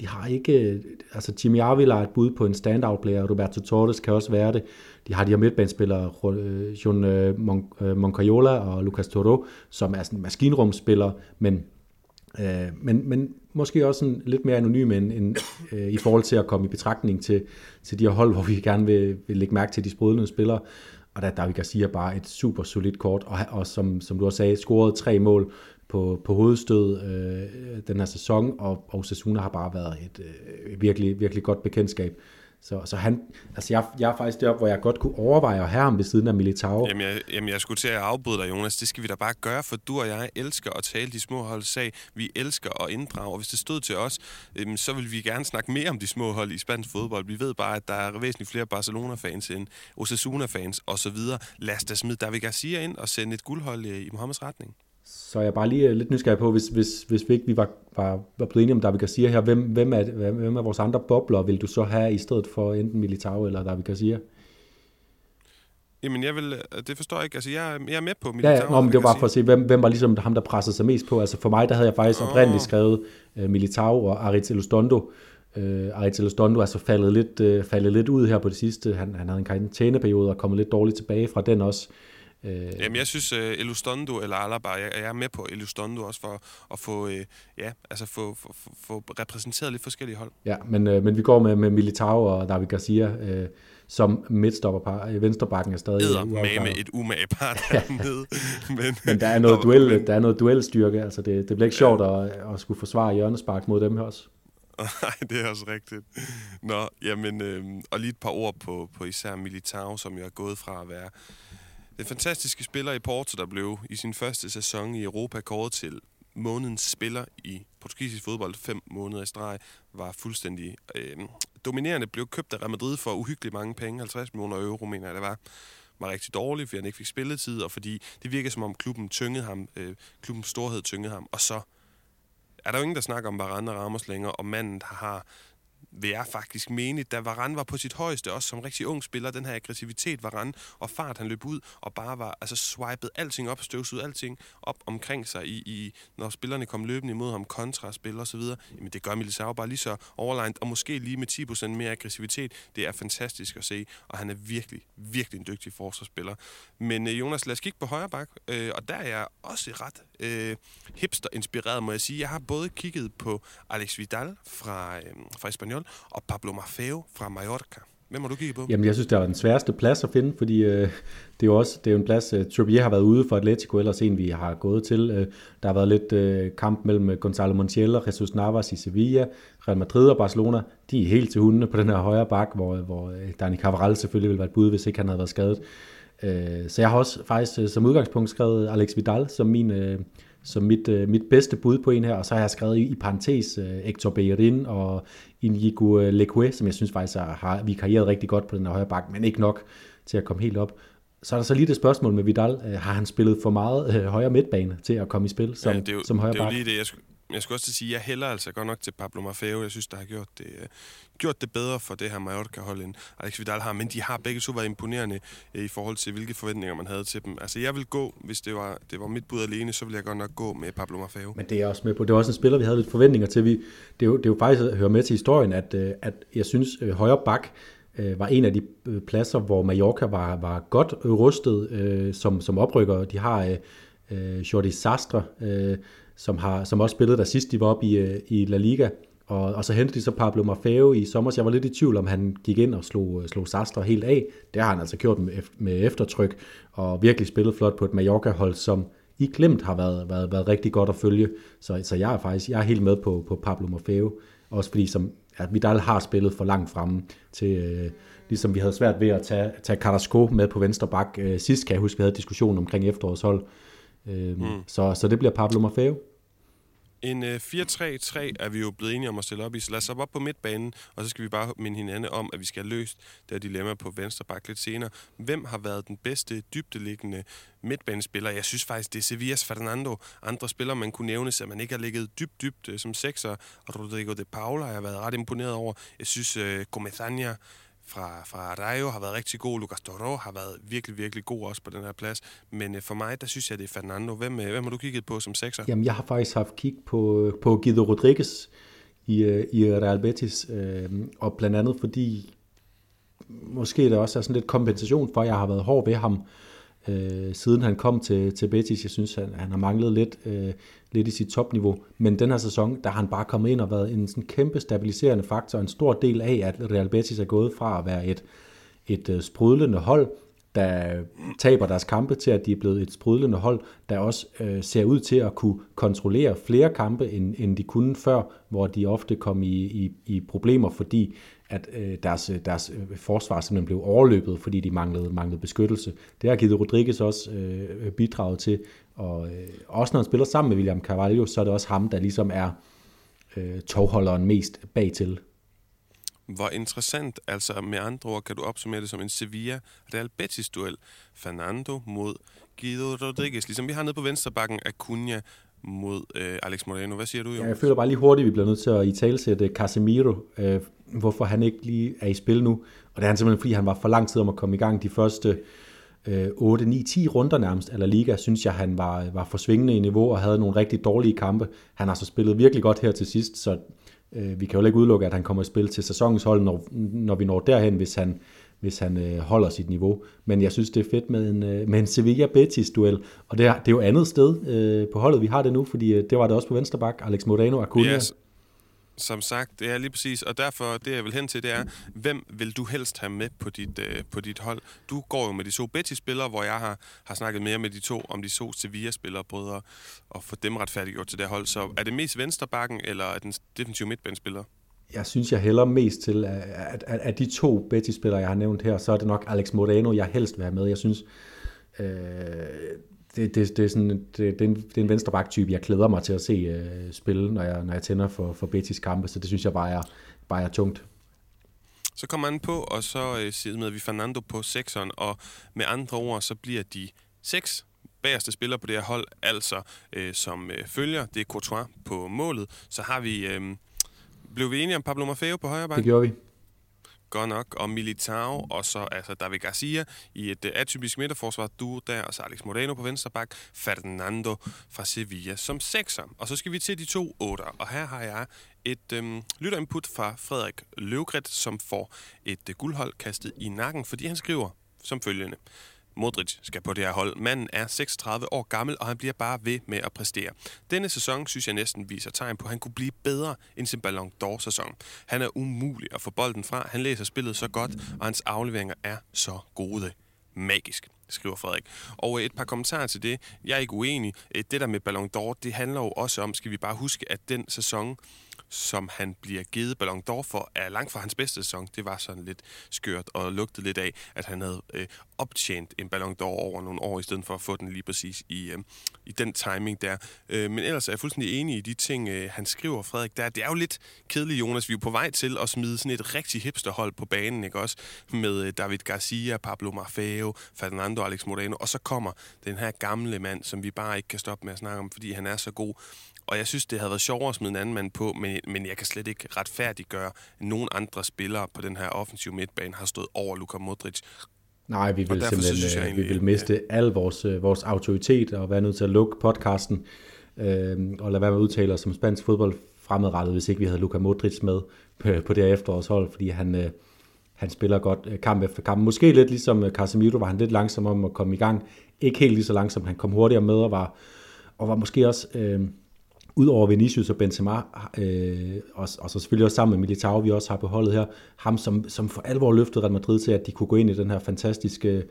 de har ikke, altså Jimmy Avila er et bud på en standout-player, Roberto Torres kan også være det. De har de her midtbanespillere, øh, John øh, øh, Moncayola og Lucas Toro, som er sådan maskinrumspillere, men, øh, men, men måske også en lidt mere anonym end, end øh, i forhold til at komme i betragtning til, til de her hold, hvor vi gerne vil, vil lægge mærke til de sprudlende spillere. Og der er David Garcia bare et super solidt kort, og, og som, som du også sagde, scoret tre mål på, på hovedstød øh, den her sæson, og, og Sasuna har bare været et øh, virkelig, virkelig godt bekendtskab. Så, så han, altså jeg, jeg er faktisk deroppe, hvor jeg godt kunne overveje at have ham ved siden af Militao. Jamen jeg, jamen jeg skulle til at afbryde dig, Jonas. Det skal vi da bare gøre, for du og jeg elsker at tale de små hold sag. Vi elsker at inddrage, og hvis det stod til os, øhm, så vil vi gerne snakke mere om de små hold i spansk fodbold. Vi ved bare, at der er væsentligt flere Barcelona-fans end Osasuna-fans osv. Lad os da smide David Garcia ind og sende et guldhold øh, i Mohammeds retning. Så jeg er bare lige lidt nysgerrig på, hvis, hvis, hvis vi ikke vi var, var, var blevet enige om David Garcia her, hvem, hvem, er, hvem er vores andre bobler vil du så have i stedet for enten Militao eller David Garcia? Jamen, jeg vil, øh, det forstår jeg ikke. Altså, jeg, jeg er med på Militao. Ja, nå, men det var bare for at se, hvem, hvem var ligesom ham, der pressede sig mest på. Altså for mig, der havde jeg faktisk oh. oprindeligt skrevet uh, Militao og Aritz Elustondo. Uh, Aritz Elustondo er så faldet lidt, uh, faldet lidt ud her på det sidste. Han, han havde en karantæneperiode og kommet lidt dårligt tilbage fra den også. Øh, Jamen, jeg synes, uh, Elustondo eller Alaba, jeg, jeg er med på Elustondo også for at få, uh, ja, altså få, få, få, repræsenteret lidt forskellige hold. Ja, men, uh, men vi går med, med Militao og David Garcia uh, som midtstopperpar. Venstrebakken er stadig Eder med med et umage par dernede. men, men der er noget, duel, men, der er noget duelstyrke. Altså det, det bliver ikke ja. sjovt at, at skulle forsvare hjørnespark mod dem her også. Nej, det er også rigtigt. Nå, jamen, øh, og lige et par ord på, på især Militao, som jeg er gået fra at være den fantastiske spiller i Porto, der blev i sin første sæson i Europa kåret til månedens spiller i portugisisk fodbold. Fem måneder i streg, var fuldstændig øh, dominerende, blev købt af Real Madrid for uhyggeligt mange penge, 50 millioner euro, mener jeg det var. Var rigtig dårlig, fordi han ikke fik spilletid, og fordi det virkede som om klubben tyngede ham, øh, klubbens storhed tyngede ham, og så er der jo ingen, der snakker om Varane og Ramos længere, og manden har vil jeg faktisk mene, da Varane var på sit højeste, også som rigtig ung spiller, den her aggressivitet Varane, og fart, han løb ud og bare var, altså swipede alting op, støvsugede alting op omkring sig, i, i, når spillerne kom løbende imod ham, kontraspil og så videre, jamen det gør Militao bare lige så overlegnet, og måske lige med 10% mere aggressivitet, det er fantastisk at se, og han er virkelig, virkelig en dygtig forsvarsspiller. Men øh, Jonas, lad os kigge på højre bak, øh, og der er jeg også ret øh, hipster-inspireret, må jeg sige. Jeg har både kigget på Alex Vidal fra, øh, fra Espanyol, og Pablo Maffeo fra Mallorca. Hvem har du kigget på? Jamen, jeg synes, det var den sværeste plads at finde, fordi øh, det er jo også det er jo en plads, øh, Trippier har været ude for Atletico, ellers en, vi har gået til. Øh, der har været lidt øh, kamp mellem øh, Gonzalo Montiel og Jesus Navas i Sevilla, Real Madrid og Barcelona. De er helt til hundene på den her højre bak, hvor, hvor øh, Dani Cavaral selvfølgelig ville være et bud, hvis ikke han havde været skadet. Øh, så jeg har også faktisk øh, som udgangspunkt skrevet Alex Vidal som min... Øh, som mit, øh, mit bedste bud på en her, og så har jeg skrevet i, i parentes øh, Hector Bellerin og Inigo Leque, som jeg synes faktisk har, har vi karrieret rigtig godt på den her højre bak, men ikke nok til at komme helt op. Så er der så lige det spørgsmål med Vidal. Øh, har han spillet for meget øh, højre midtbane til at komme i spil som, ja, det er jo, som højre det er jo lige det, jeg skulle, jeg skulle også til at sige, at jeg hælder altså godt nok til Pablo Maffeo. Jeg synes, der har gjort det, øh, gjort det bedre for det her Mallorca-hold, end Alex Vidal har. Men de har begge to været imponerende øh, i forhold til, hvilke forventninger man havde til dem. Altså, jeg vil gå, hvis det var, det var mit bud alene, så ville jeg godt nok gå med Pablo Maffeo. Men det er jeg også med på. Det var også en spiller, vi havde lidt forventninger til. Vi, det, er jo, det er jo faktisk at høre med til historien, at, øh, at jeg synes, uh, højre bak var en af de pladser, hvor Mallorca var, var godt rustet øh, som, som oprykker. De har øh, Jordi Sastre, øh, som, har, som også spillede der sidst, de var oppe i, øh, i La Liga. Og, og så hentede de så Pablo Maffeo i sommer, så jeg var lidt i tvivl, om han gik ind og slog, øh, slog Sastre helt af. Det har han altså gjort med, med eftertryk, og virkelig spillet flot på et Mallorca-hold, som i glemt har været, været, været rigtig godt at følge. Så, så jeg er faktisk jeg er helt med på, på Pablo Maffeo. Også fordi som, at Vidal har spillet for langt fremme til, øh, ligesom vi havde svært ved at tage, tage Carrasco med på venstre bak. Øh, sidst kan jeg huske, vi havde diskussion omkring efterårshold. Øh, mm. så, så det bliver Pablo Maffeo. En øh, 4-3-3 er vi jo blevet enige om at stille op i, så lad os op på midtbanen, og så skal vi bare minde hinanden om, at vi skal have løst det her dilemma på venstre bak lidt senere. Hvem har været den bedste dybdeliggende midtbanespiller? Jeg synes faktisk, det er Sevillas Fernando. Andre spillere, man kunne nævne, så man ikke har ligget dybt, dybt øh, som sekser. Rodrigo de Paula har jeg været ret imponeret over. Jeg synes, øh, Gomezania fra, fra Rayo har været rigtig god. Lucas Toro har været virkelig, virkelig god også på den her plads. Men øh, for mig, der synes jeg, det er Fernando. Hvem, øh, hvem har du kigget på som sekser? Jamen, jeg har faktisk haft kig på, på Guido Rodriguez i, øh, i Real Betis. Øh, og blandt andet fordi, måske det også er sådan lidt kompensation for, at jeg har været hård ved ham øh, øh, siden han kom til, til Betis. Jeg synes, han, han har manglet lidt, øh, lidt i sit topniveau. Men den her sæson, der har han bare kommet ind og været en sådan kæmpe stabiliserende faktor. En stor del af, at Real Betis er gået fra at være et, et øh, sprudlende hold, der taber deres kampe til, at de er blevet et sprudlende hold, der også øh, ser ud til at kunne kontrollere flere kampe, end, end de kunne før, hvor de ofte kom i, i, i problemer, fordi at øh, deres, deres forsvar simpelthen blev overløbet, fordi de manglede, manglede beskyttelse. Det har givet Rodriguez også øh, bidraget til, og øh, også når han spiller sammen med William Carvalho, så er det også ham, der ligesom er øh, tovholderen mest bagtil. Hvor interessant, altså med andre ord, kan du opsummere det som en Sevilla Real Betis duel. Fernando mod Guido Rodriguez, ligesom vi har nede på venstrebakken Acuna mod øh, Alex Moreno. Hvad siger du, jo? Ja, jeg føler bare lige hurtigt, at vi bliver nødt til at i talsætte Casemiro, øh, hvorfor han ikke lige er i spil nu. Og det er han simpelthen, fordi han var for lang tid om at komme i gang de første øh, 8, 9, 10 runder nærmest af La Liga, synes jeg, han var, var forsvingende i niveau og havde nogle rigtig dårlige kampe. Han har så spillet virkelig godt her til sidst, så øh, vi kan jo ikke udelukke, at han kommer i spil til sæsonens hold, når, når vi når derhen, hvis han, hvis han øh, holder sit niveau. Men jeg synes, det er fedt med en, øh, med en Sevilla-Betis-duel, og det er, det er jo andet sted øh, på holdet, vi har det nu, fordi øh, det var det også på venstre bak, Alex Moreno Acuna. Yes. Som sagt, det er lige præcis, og derfor det jeg vil hen til, det er, hvem vil du helst have med på dit, øh, på dit hold? Du går jo med de to Betis-spillere, hvor jeg har, har snakket mere med de to, om de to Sevilla-spillere, brødre, og få dem retfærdiggjort til det hold. Så er det mest venstrebakken, eller er den defensive midtbanespiller? Jeg synes, jeg hælder mest til, at, at, at, de to Betis-spillere, jeg har nævnt her, så er det nok Alex Moreno, jeg helst vil have med. Jeg synes, øh, det, det, det, er sådan, det, det, er en, det er en venstre type jeg glæder mig til at se uh, spille, når jeg, når jeg tænder for, for Betis kampe, så det synes jeg bare er, bare er tungt. Så kommer han på, og så uh, sidder vi Fernando på sekseren, og med andre ord, så bliver de seks bagerste spillere på det her hold, altså uh, som uh, følger, det er Courtois på målet. Så har vi, uh, blev vi enige om Pablo Maffeo på højre Det gjorde vi godt nok, og Militao, og så altså David Garcia i et øh, atypisk midterforsvar, du der, og så Alex Moreno på venstre bak, Fernando fra Sevilla som sekser. Og så skal vi til de to otter, og her har jeg et øhm, lytterinput fra Frederik Løvgret, som får et øh, guldhold kastet i nakken, fordi han skriver som følgende. Modric skal på det her hold. Manden er 36 år gammel, og han bliver bare ved med at præstere. Denne sæson synes jeg næsten viser tegn på, at han kunne blive bedre end sin Ballon d'Or-sæson. Han er umulig at få bolden fra. Han læser spillet så godt, og hans afleveringer er så gode. Magisk skriver Frederik. Og øh, et par kommentarer til det. Jeg er ikke uenig. Øh, det der med Ballon d'Or, det handler jo også om, skal vi bare huske, at den sæson, som han bliver givet Ballon d'Or for, er langt fra hans bedste sæson. Det var sådan lidt skørt og lugtede lidt af, at han havde øh, optjent en Ballon d'Or over nogle år, i stedet for at få den lige præcis i, øh, i den timing der. Øh, men ellers er jeg fuldstændig enig i de ting, øh, han skriver, Frederik. Der, det er jo lidt kedeligt, Jonas. Vi er på vej til at smide sådan et rigtig hipsterhold på banen, ikke også? Med øh, David Garcia, Pablo Marfeo, Fernando Alex Moreno, og så kommer den her gamle mand, som vi bare ikke kan stoppe med at snakke om, fordi han er så god. Og jeg synes, det havde været sjovere at smide en anden mand på, men, men jeg kan slet ikke retfærdiggøre, at nogen andre spillere på den her offensive midtbane har stået over Luka Modric. Nej, vi vil simpelthen synes jeg øh, egentlig, vi vil miste ja. al vores, øh, vores autoritet og være nødt til at lukke podcasten øh, og lade være med at udtale os som spansk fodbold fremadrettet, hvis ikke vi havde Luka Modric med på, på det her efterårshold, fordi han, øh, han spiller godt øh, kamp efter kamp. Måske lidt ligesom Casemiro var han lidt langsom om at komme i gang. Ikke helt lige så langsom, han kom hurtigere med og var, og var måske også... Øh, Udover Vinicius og Benzema, øh, og, og så selvfølgelig også sammen med Militao, vi også har på holdet her, ham som, som for alvor løftede Real Madrid til, at de kunne gå ind i den her fantastiske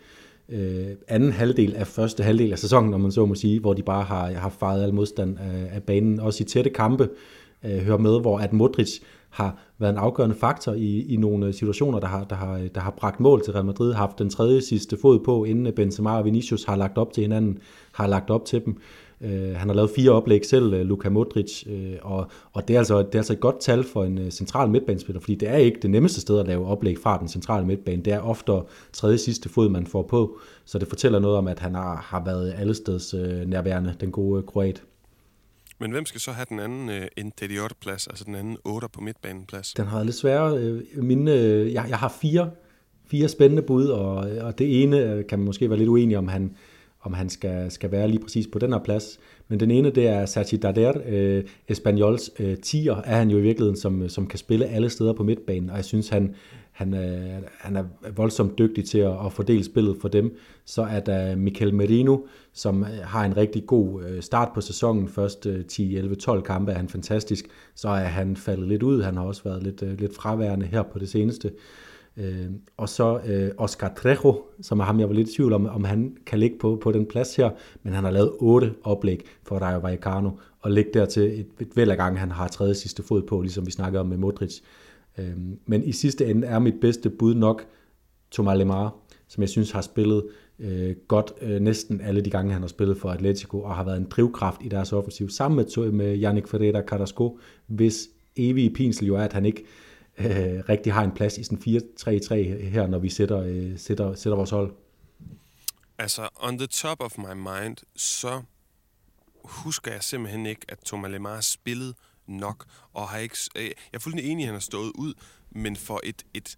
øh, anden halvdel af første halvdel af sæsonen, om man så må sige, hvor de bare har, har fejret al modstand af, af banen. Også i tætte kampe øh, hører med, hvor at Modric har været en afgørende faktor i, i nogle øh, situationer, der har, der, har, der har bragt mål til Real Madrid, har haft den tredje sidste fod på, inden Benzema og Vinicius har lagt op til hinanden, har lagt op til dem. Øh, han har lavet fire oplæg selv, øh, Luka Modric, øh, og, og det, er altså, det er altså et godt tal for en central midtbanespiller, fordi det er ikke det nemmeste sted at lave oplæg fra den centrale midtbane. Det er ofte tredje sidste fod, man får på, så det fortæller noget om, at han har, har været allesteds nærværende, den gode kroat. Men hvem skal så have den anden uh, interior-plads, altså den anden 8 på midtbaneplads? Den har lidt sværere. Mine, jeg, jeg har fire, fire spændende bud, og, og det ene kan man måske være lidt uenig om, han, om han skal, skal være lige præcis på den her plads. Men den ene, det er Sergi Darder, øh, Espanyols øh, tiger, er han jo i virkeligheden, som, som kan spille alle steder på midtbanen, og jeg synes, han, han, øh, han er voldsomt dygtig til at, at fordele spillet for dem. Så er der Mikel Merino, som øh, har en rigtig god øh, start på sæsonen. Først 10, 11, 12 kampe er han fantastisk. Så er han faldet lidt ud. Han har også været lidt, øh, lidt fraværende her på det seneste. Øh, og så øh, Oscar Trejo, som er ham, jeg var lidt i tvivl om, om han kan ligge på, på den plads her, men han har lavet otte oplæg for Rayo Vallecano, og ligge der til et, et væld af gange, han har tredje sidste fod på, ligesom vi snakkede om med Modric. Øh, men i sidste ende er mit bedste bud nok Thomas Lemar, som jeg synes har spillet øh, godt øh, næsten alle de gange, han har spillet for Atletico, og har været en drivkraft i deres offensiv, sammen med, med Yannick Ferreira Carrasco, hvis evige pinsel jo er, at han ikke øh, Øh, rigtig har en plads i sådan 4-3-3 her, når vi sætter, øh, sætter, sætter vores hold? Altså, on the top of my mind, så husker jeg simpelthen ikke, at Thomas Lemar spillede nok, og har ikke, øh, jeg er fuldstændig enig, at han har stået ud, men for et, et,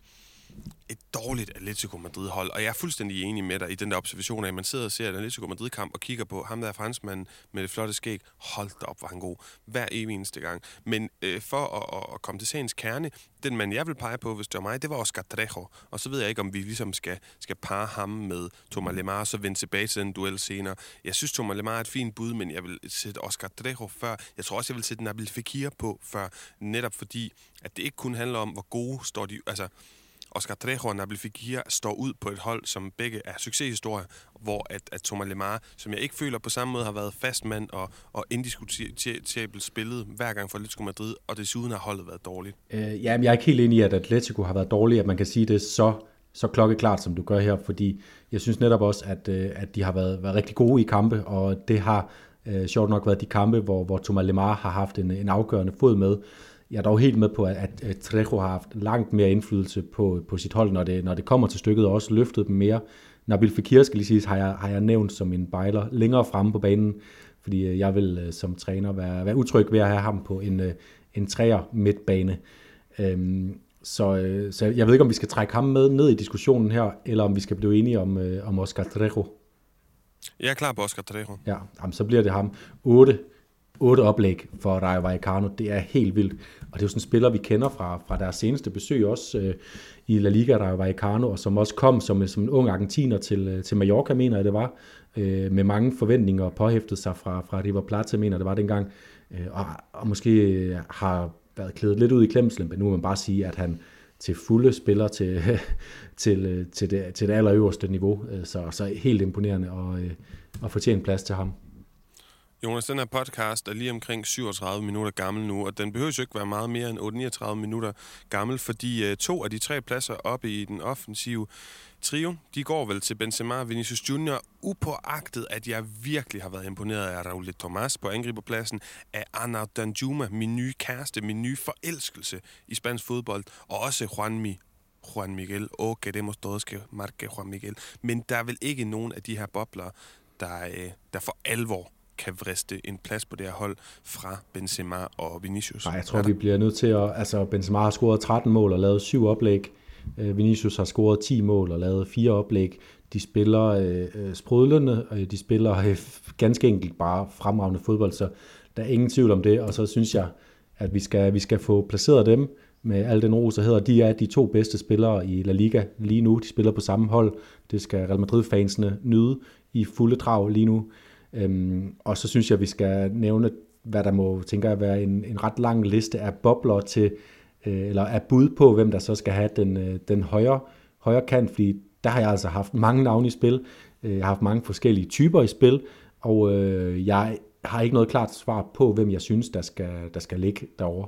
et dårligt Atletico Madrid-hold, og jeg er fuldstændig enig med dig i den der observation af, at man sidder og ser et Atletico Madrid-kamp og kigger på ham der franskmanden med det flotte skæg. Hold da op, var han god. Hver evig eneste gang. Men øh, for at, at komme til sagens kerne, den mand, jeg vil pege på, hvis det var mig, det var Oscar Trejo. Og så ved jeg ikke, om vi ligesom skal, skal parre ham med Thomas Lemar, og så vende tilbage til den duel senere. Jeg synes, Thomas Lemar er et fint bud, men jeg vil sætte Oscar Trejo før. Jeg tror også, jeg vil sætte Nabil Fekir på før, netop fordi, at det ikke kun handler om, hvor gode står de... Altså, Oscar Trejo og Nabil Fekir står ud på et hold, som begge er succeshistorier, hvor at, at Thomas Lemar, som jeg ikke føler på samme måde har været fast mand og, og indiskutabelt spillet hver gang for Atletico Madrid, og desuden har holdet været dårligt. Øh, ja, jeg er ikke helt enig i, at Atletico har været dårligt, at man kan sige det så så klokkeklart, som du gør her, fordi jeg synes netop også, at, øh, at de har været, været rigtig gode i kampe, og det har øh, sjovt nok været de kampe, hvor, hvor Thomas Lemar har haft en, en afgørende fod med. Jeg er dog helt med på, at, at Trejo har haft langt mere indflydelse på, på sit hold, når det, når det kommer til stykket, og også løftet dem mere. Nabil Fekir, skal lige sige, har jeg, har jeg nævnt som en bejler længere fremme på banen, fordi øh, jeg vil øh, som træner være, være utryg ved at have ham på en, øh, en træer midtbane. Øhm, så, så jeg ved ikke, om vi skal trække ham med ned i diskussionen her, eller om vi skal blive enige om, om Oscar Trejo. Jeg er klar på Oscar Trejo. Ja, jamen, så bliver det ham. 8 otte oplæg for Rayo Vallecano. Det er helt vildt. Og det er jo sådan en spiller, vi kender fra, fra deres seneste besøg også øh, i La Liga Rayo Vallecano, og som også kom som, øh, som en ung argentiner til, øh, til Mallorca, mener jeg det var, øh, med mange forventninger og påhæftet sig fra, fra River Plata, mener det var dengang, øh, og, og måske øh, har været klædet lidt ud i klemslen, men nu må man bare sige, at han til fulde spiller til, til, til, det, til det allerøverste niveau. Så, så helt imponerende og, og fortjene plads til ham. Jonas, den her podcast er lige omkring 37 minutter gammel nu, og den behøver jo ikke være meget mere end 39 minutter gammel, fordi øh, to af de tre pladser oppe i den offensive trio, de går vel til Benzema og Vinicius Junior, upåagtet at jeg virkelig har været imponeret af Raul Thomas på angriberpladsen, af Arnaud Danjuma, min nye kæreste, min nye forelskelse i spansk fodbold, og også Juanmi Juan Miguel. Oh, queremos todos que marque Juan Miguel. Men der er vel ikke nogen af de her bobler, der, øh, der for alvor kan vriste en plads på det her hold fra Benzema og Vinicius. Nej, jeg tror, vi bliver nødt til at... Altså, Benzema har scoret 13 mål og lavet syv oplæg. Øh, Vinicius har scoret 10 mål og lavet fire oplæg. De spiller øh, øh sprudlende, og de spiller øh, ganske enkelt bare fremragende fodbold, så der er ingen tvivl om det. Og så synes jeg, at vi skal, vi skal få placeret dem med al den ro, så hedder de er de to bedste spillere i La Liga lige nu. De spiller på samme hold. Det skal Real Madrid-fansene nyde i fulde drag lige nu. Øhm, og så synes jeg, at vi skal nævne, hvad der må, tænker jeg, være en, en ret lang liste af bobler til, øh, eller af bud på, hvem der så skal have den, øh, den højre, højre kant, fordi der har jeg altså haft mange navne i spil, øh, jeg har haft mange forskellige typer i spil, og øh, jeg har ikke noget klart svar på, hvem jeg synes, der skal, der skal ligge derovre.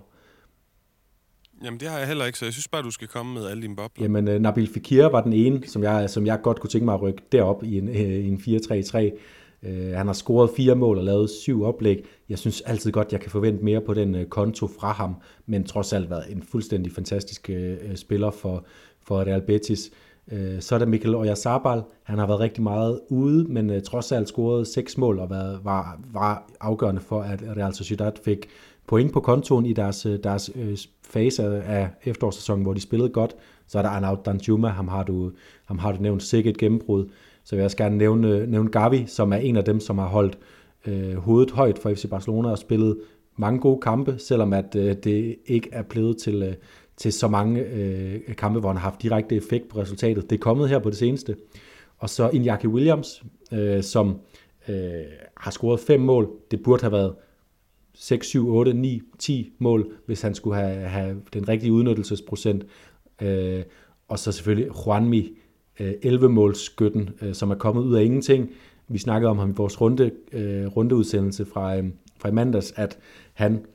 Jamen, det har jeg heller ikke, så jeg synes bare, du skal komme med alle dine bobler. Jamen, uh, Nabil Fekir var den ene, som jeg, som jeg godt kunne tænke mig at rykke derop i en, i en 4-3-3. Øh, han har scoret fire mål og lavet syv oplæg. Jeg synes altid godt, jeg kan forvente mere på den øh, konto fra ham, men trods alt været en fuldstændig fantastisk øh, øh spiller for, for Real Betis. Øh, så er der Mikkel Oyarzabal. Han har været rigtig meget ude, men øh, trods alt scoret seks mål og været, var, var afgørende for, at Real Sociedad fik point på kontoen i deres, øh, deres øh, fase af efterårssæsonen, hvor de spillede godt. Så er der Arnaud Danjuma, ham har du, ham har du nævnt sikkert gennembrud. Så vil jeg også gerne nævne, nævne Gavi, som er en af dem, som har holdt øh, hovedet højt for FC Barcelona og spillet mange gode kampe, selvom at øh, det ikke er blevet til, øh, til så mange øh, kampe, hvor han har haft direkte effekt på resultatet. Det er kommet her på det seneste. Og så Iñaki Williams, øh, som øh, har scoret fem mål. Det burde have været 6, 7, 8, 9, 10 mål, hvis han skulle have, have den rigtige udnyttelsesprocent. Øh, og så selvfølgelig Juanmi, øh, Øh, 11-målsskytten, øh, som er kommet ud af ingenting. Vi snakkede om ham i vores runde, øh, rundeudsendelse fra, fra i mandags, at han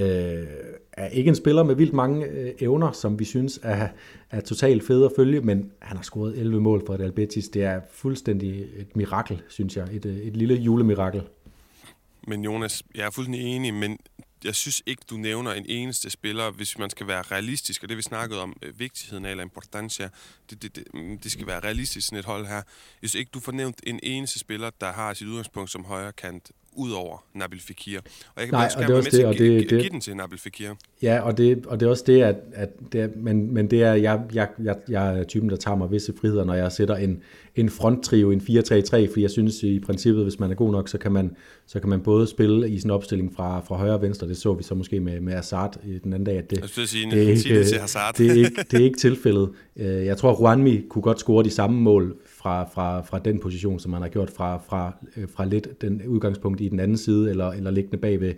øh, er ikke en spiller med vildt mange øh, evner, som vi synes er, er totalt fed at følge, men han har scoret 11 mål for Real Betis. Det er fuldstændig et mirakel, synes jeg. Et, et lille julemirakel. Men Jonas, jeg er fuldstændig enig, men jeg synes ikke, du nævner en eneste spiller, hvis man skal være realistisk, og det vi snakkede om, øh, vigtigheden af, eller importancia, det, det, det, mm, det skal være realistisk sådan et hold her. Jeg synes ikke, du får nævnt en eneste spiller, der har sit udgangspunkt som højre kant, ud over Nabil Fekir. Og jeg kan Nej, og det er også det, og give, det- give, det- den til Nabil Fekir. Ja, og det, og det er også det, at, at det er, men, men det er, jeg, jeg, jeg, jeg er typen, der tager mig visse friheder, når jeg sætter en, en fronttrio, en 4-3-3, fordi jeg synes i princippet, hvis man er god nok, så kan man, så kan man både spille i sin opstilling fra, fra højre og venstre. Det så vi så måske med, med Hazard den anden dag, at det, Jeg sige, det er sige det ikke, til Hazard. det, er ikke, det er ikke tilfældet. Øh, Jeg tror, Juanmi kunne godt score de samme mål fra, fra, fra den position, som man har gjort fra, fra, øh, fra lidt den udgangspunkt i den anden side, eller, eller liggende bag ved,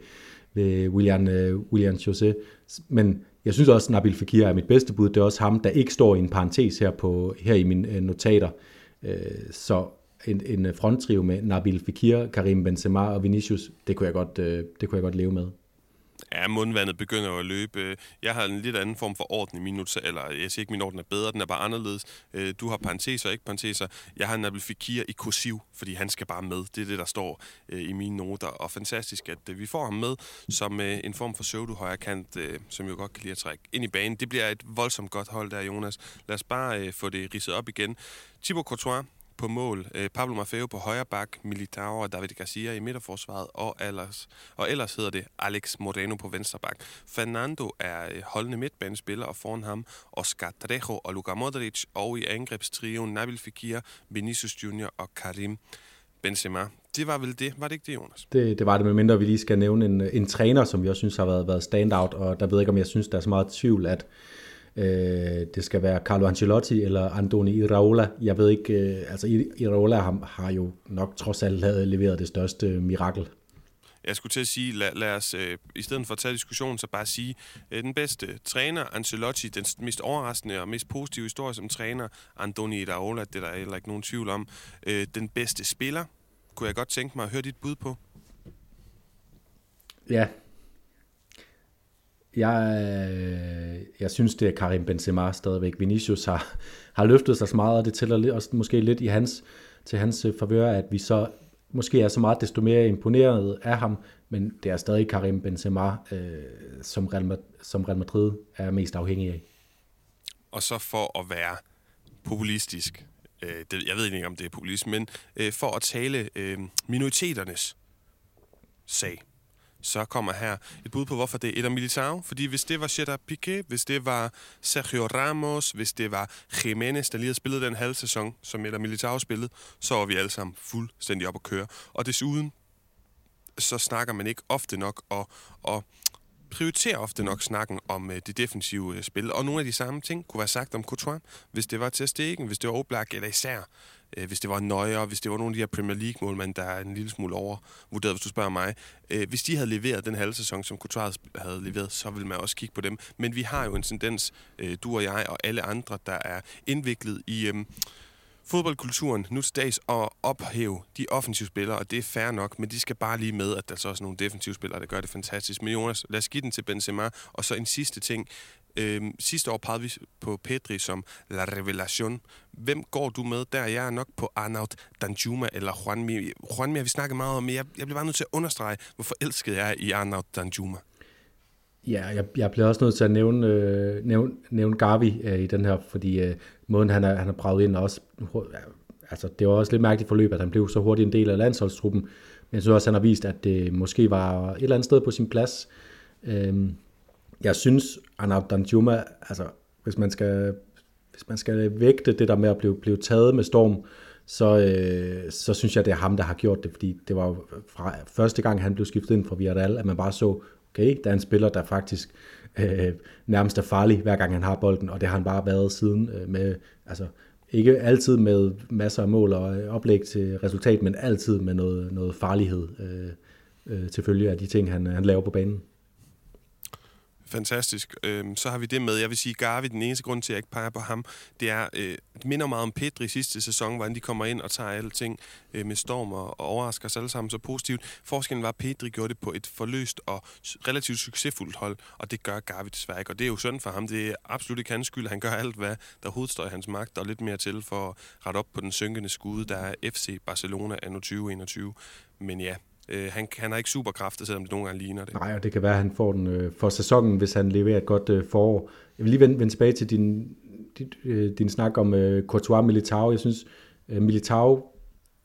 ved William, øh, William José. Men jeg synes også, at Nabil Fekir er mit bedste bud. Det er også ham, der ikke står i en parentes her, på, her i mine øh, notater. Uh, så en, en fronttrio med Nabil Fekir, Karim Benzema og Vinicius, det kunne jeg godt, det kunne jeg godt leve med. Ja, mundvandet begynder at løbe. Øh, jeg har en lidt anden form for orden i min noter, eller øh, jeg siger ikke, min orden er bedre, den er bare anderledes. Øh, du har parenteser, ikke parenteser. Jeg har Nabil Fikir i kursiv, fordi han skal bare med. Det er det, der står i mine noter. Og fantastisk, at vi får ham med som en form for pseudo højre kant, som jo godt kan lide at trække ind i banen. Det bliver et voldsomt godt hold der, Jonas. Lad os bare få det ridset op igen. Thibaut Courtois, på mål. Øh, Pablo Maffeo på højre bak, Militao og David Garcia i midterforsvaret, og ellers, og ellers hedder det Alex Moreno på venstre bak. Fernando er øh, holdende midtbanespiller, og foran ham Oscar Trejo og Luka Modric, og i angrebstrioen Nabil Fekir, Vinicius Junior og Karim Benzema. Det var vel det, var det ikke det, Jonas? Det, det var det, medmindre vi lige skal nævne en, en træner, som vi også synes har været, været standout, og der ved jeg ikke, om jeg synes, der er så meget tvivl, at øh, det skal være Carlo Ancelotti eller Andoni Iraola. Jeg ved ikke, øh, altså Iraola har, har jo nok trods alt leveret det største mirakel. Jeg skulle til at sige, lad, lad os øh, i stedet for at tage diskussionen, så bare sige, øh, den bedste træner, Ancelotti, den mest overraskende og mest positive historie som træner, Andoni Iraola, det er der heller ikke nogen tvivl om. Øh, den bedste spiller, kunne jeg godt tænke mig at høre dit bud på. Ja. Jeg, øh, jeg synes, det er Karim Benzema stadigvæk. Vinicius har, har løftet sig så meget, og det tæller lidt, også måske lidt i hans, til hans øh, favør, at vi så måske er så meget desto mere imponeret af ham, men det er stadig Karim Benzema, øh, som, Real, som Real Madrid er mest afhængig af. Og så for at være populistisk, øh, det, jeg ved ikke, om det er populisme, men øh, for at tale øh, minoriteternes sag, så kommer her et bud på, hvorfor det er Eder Militao. Fordi hvis det var Cheddar Piqué, hvis det var Sergio Ramos, hvis det var Jimenez, der lige havde spillet den halve sæson, som Eder Militao spillede, så var vi alle sammen fuldstændig op at køre. Og desuden, så snakker man ikke ofte nok og, og prioriterer ofte nok snakken om øh, det defensive øh, spil. Og nogle af de samme ting kunne være sagt om Courtois, hvis det var til Stegen, hvis det var Oblak, eller især øh, hvis det var Neuer, hvis det var nogle af de her Premier League-målmænd, der er en lille smule overvurderet, hvis du spørger mig. Øh, hvis de havde leveret den halve sæson, som Couture havde leveret, så ville man også kigge på dem. Men vi har jo en tendens, øh, du og jeg og alle andre, der er indviklet i... Øh, fodboldkulturen nu til dags at ophæve de offensive spillere, og det er fair nok, men de skal bare lige med, at der så også nogle defensive spillere, der gør det fantastisk. Men Jonas, lad os give den til Benzema, og så en sidste ting. Øhm, sidste år pegede vi på Pedri som La Revelation. Hvem går du med der? Jeg er nok på Arnaud Danjuma eller Juanmi. Juanmi har vi snakket meget om, men jeg, jeg bliver bare nødt til at understrege, hvor forelsket jeg er i Arnaud Danjuma. Ja, jeg, jeg bliver også nødt til at nævne, øh, nævne, nævne Gavi øh, i den her, fordi øh, måden han er, han er braget ind også, øh, altså det var også lidt mærkeligt forløb, at han blev så hurtigt en del af landsholdstruppen, men jeg synes også, han har vist, at det måske var et eller andet sted på sin plads. Øh, jeg synes, Arnaud Danjuma, altså hvis man skal, hvis man skal vægte det der med at blive, blive taget med storm, så, øh, så synes jeg, det er ham, der har gjort det, fordi det var jo fra første gang, han blev skiftet ind fra Villarreal, at man bare så, okay, der er en spiller, der faktisk øh, nærmest er farlig, hver gang han har bolden, og det har han bare været siden øh, med, altså ikke altid med masser af mål og øh, oplæg til resultat, men altid med noget, noget farlighed øh, øh, til følge af de ting, han, øh, han laver på banen fantastisk. Øhm, så har vi det med. Jeg vil sige, Garvi, den eneste grund til, at jeg ikke peger på ham, det er, øh, det minder meget om Pedri sidste sæson, hvordan de kommer ind og tager alle ting øh, med storm og, og overrasker os alle sammen så positivt. Forskellen var, at Pedri gjorde det på et forløst og relativt succesfuldt hold, og det gør Garvi desværre ikke. Og det er jo synd for ham. Det er absolut ikke hans skyld. Han gør alt, hvad der hovedstår i hans magt, og lidt mere til for at rette op på den synkende skude, der er FC Barcelona anno 2021. Men ja, øh, han, han har ikke superkræfter, selvom det nogle gange ligner det. Nej, og det kan være, at han får den øh, for sæsonen, hvis han leverer et godt øh, forår. Jeg vil lige vende, vende tilbage til din, din, øh, din snak om øh, Courtois Militao. Jeg synes, øh, Militao,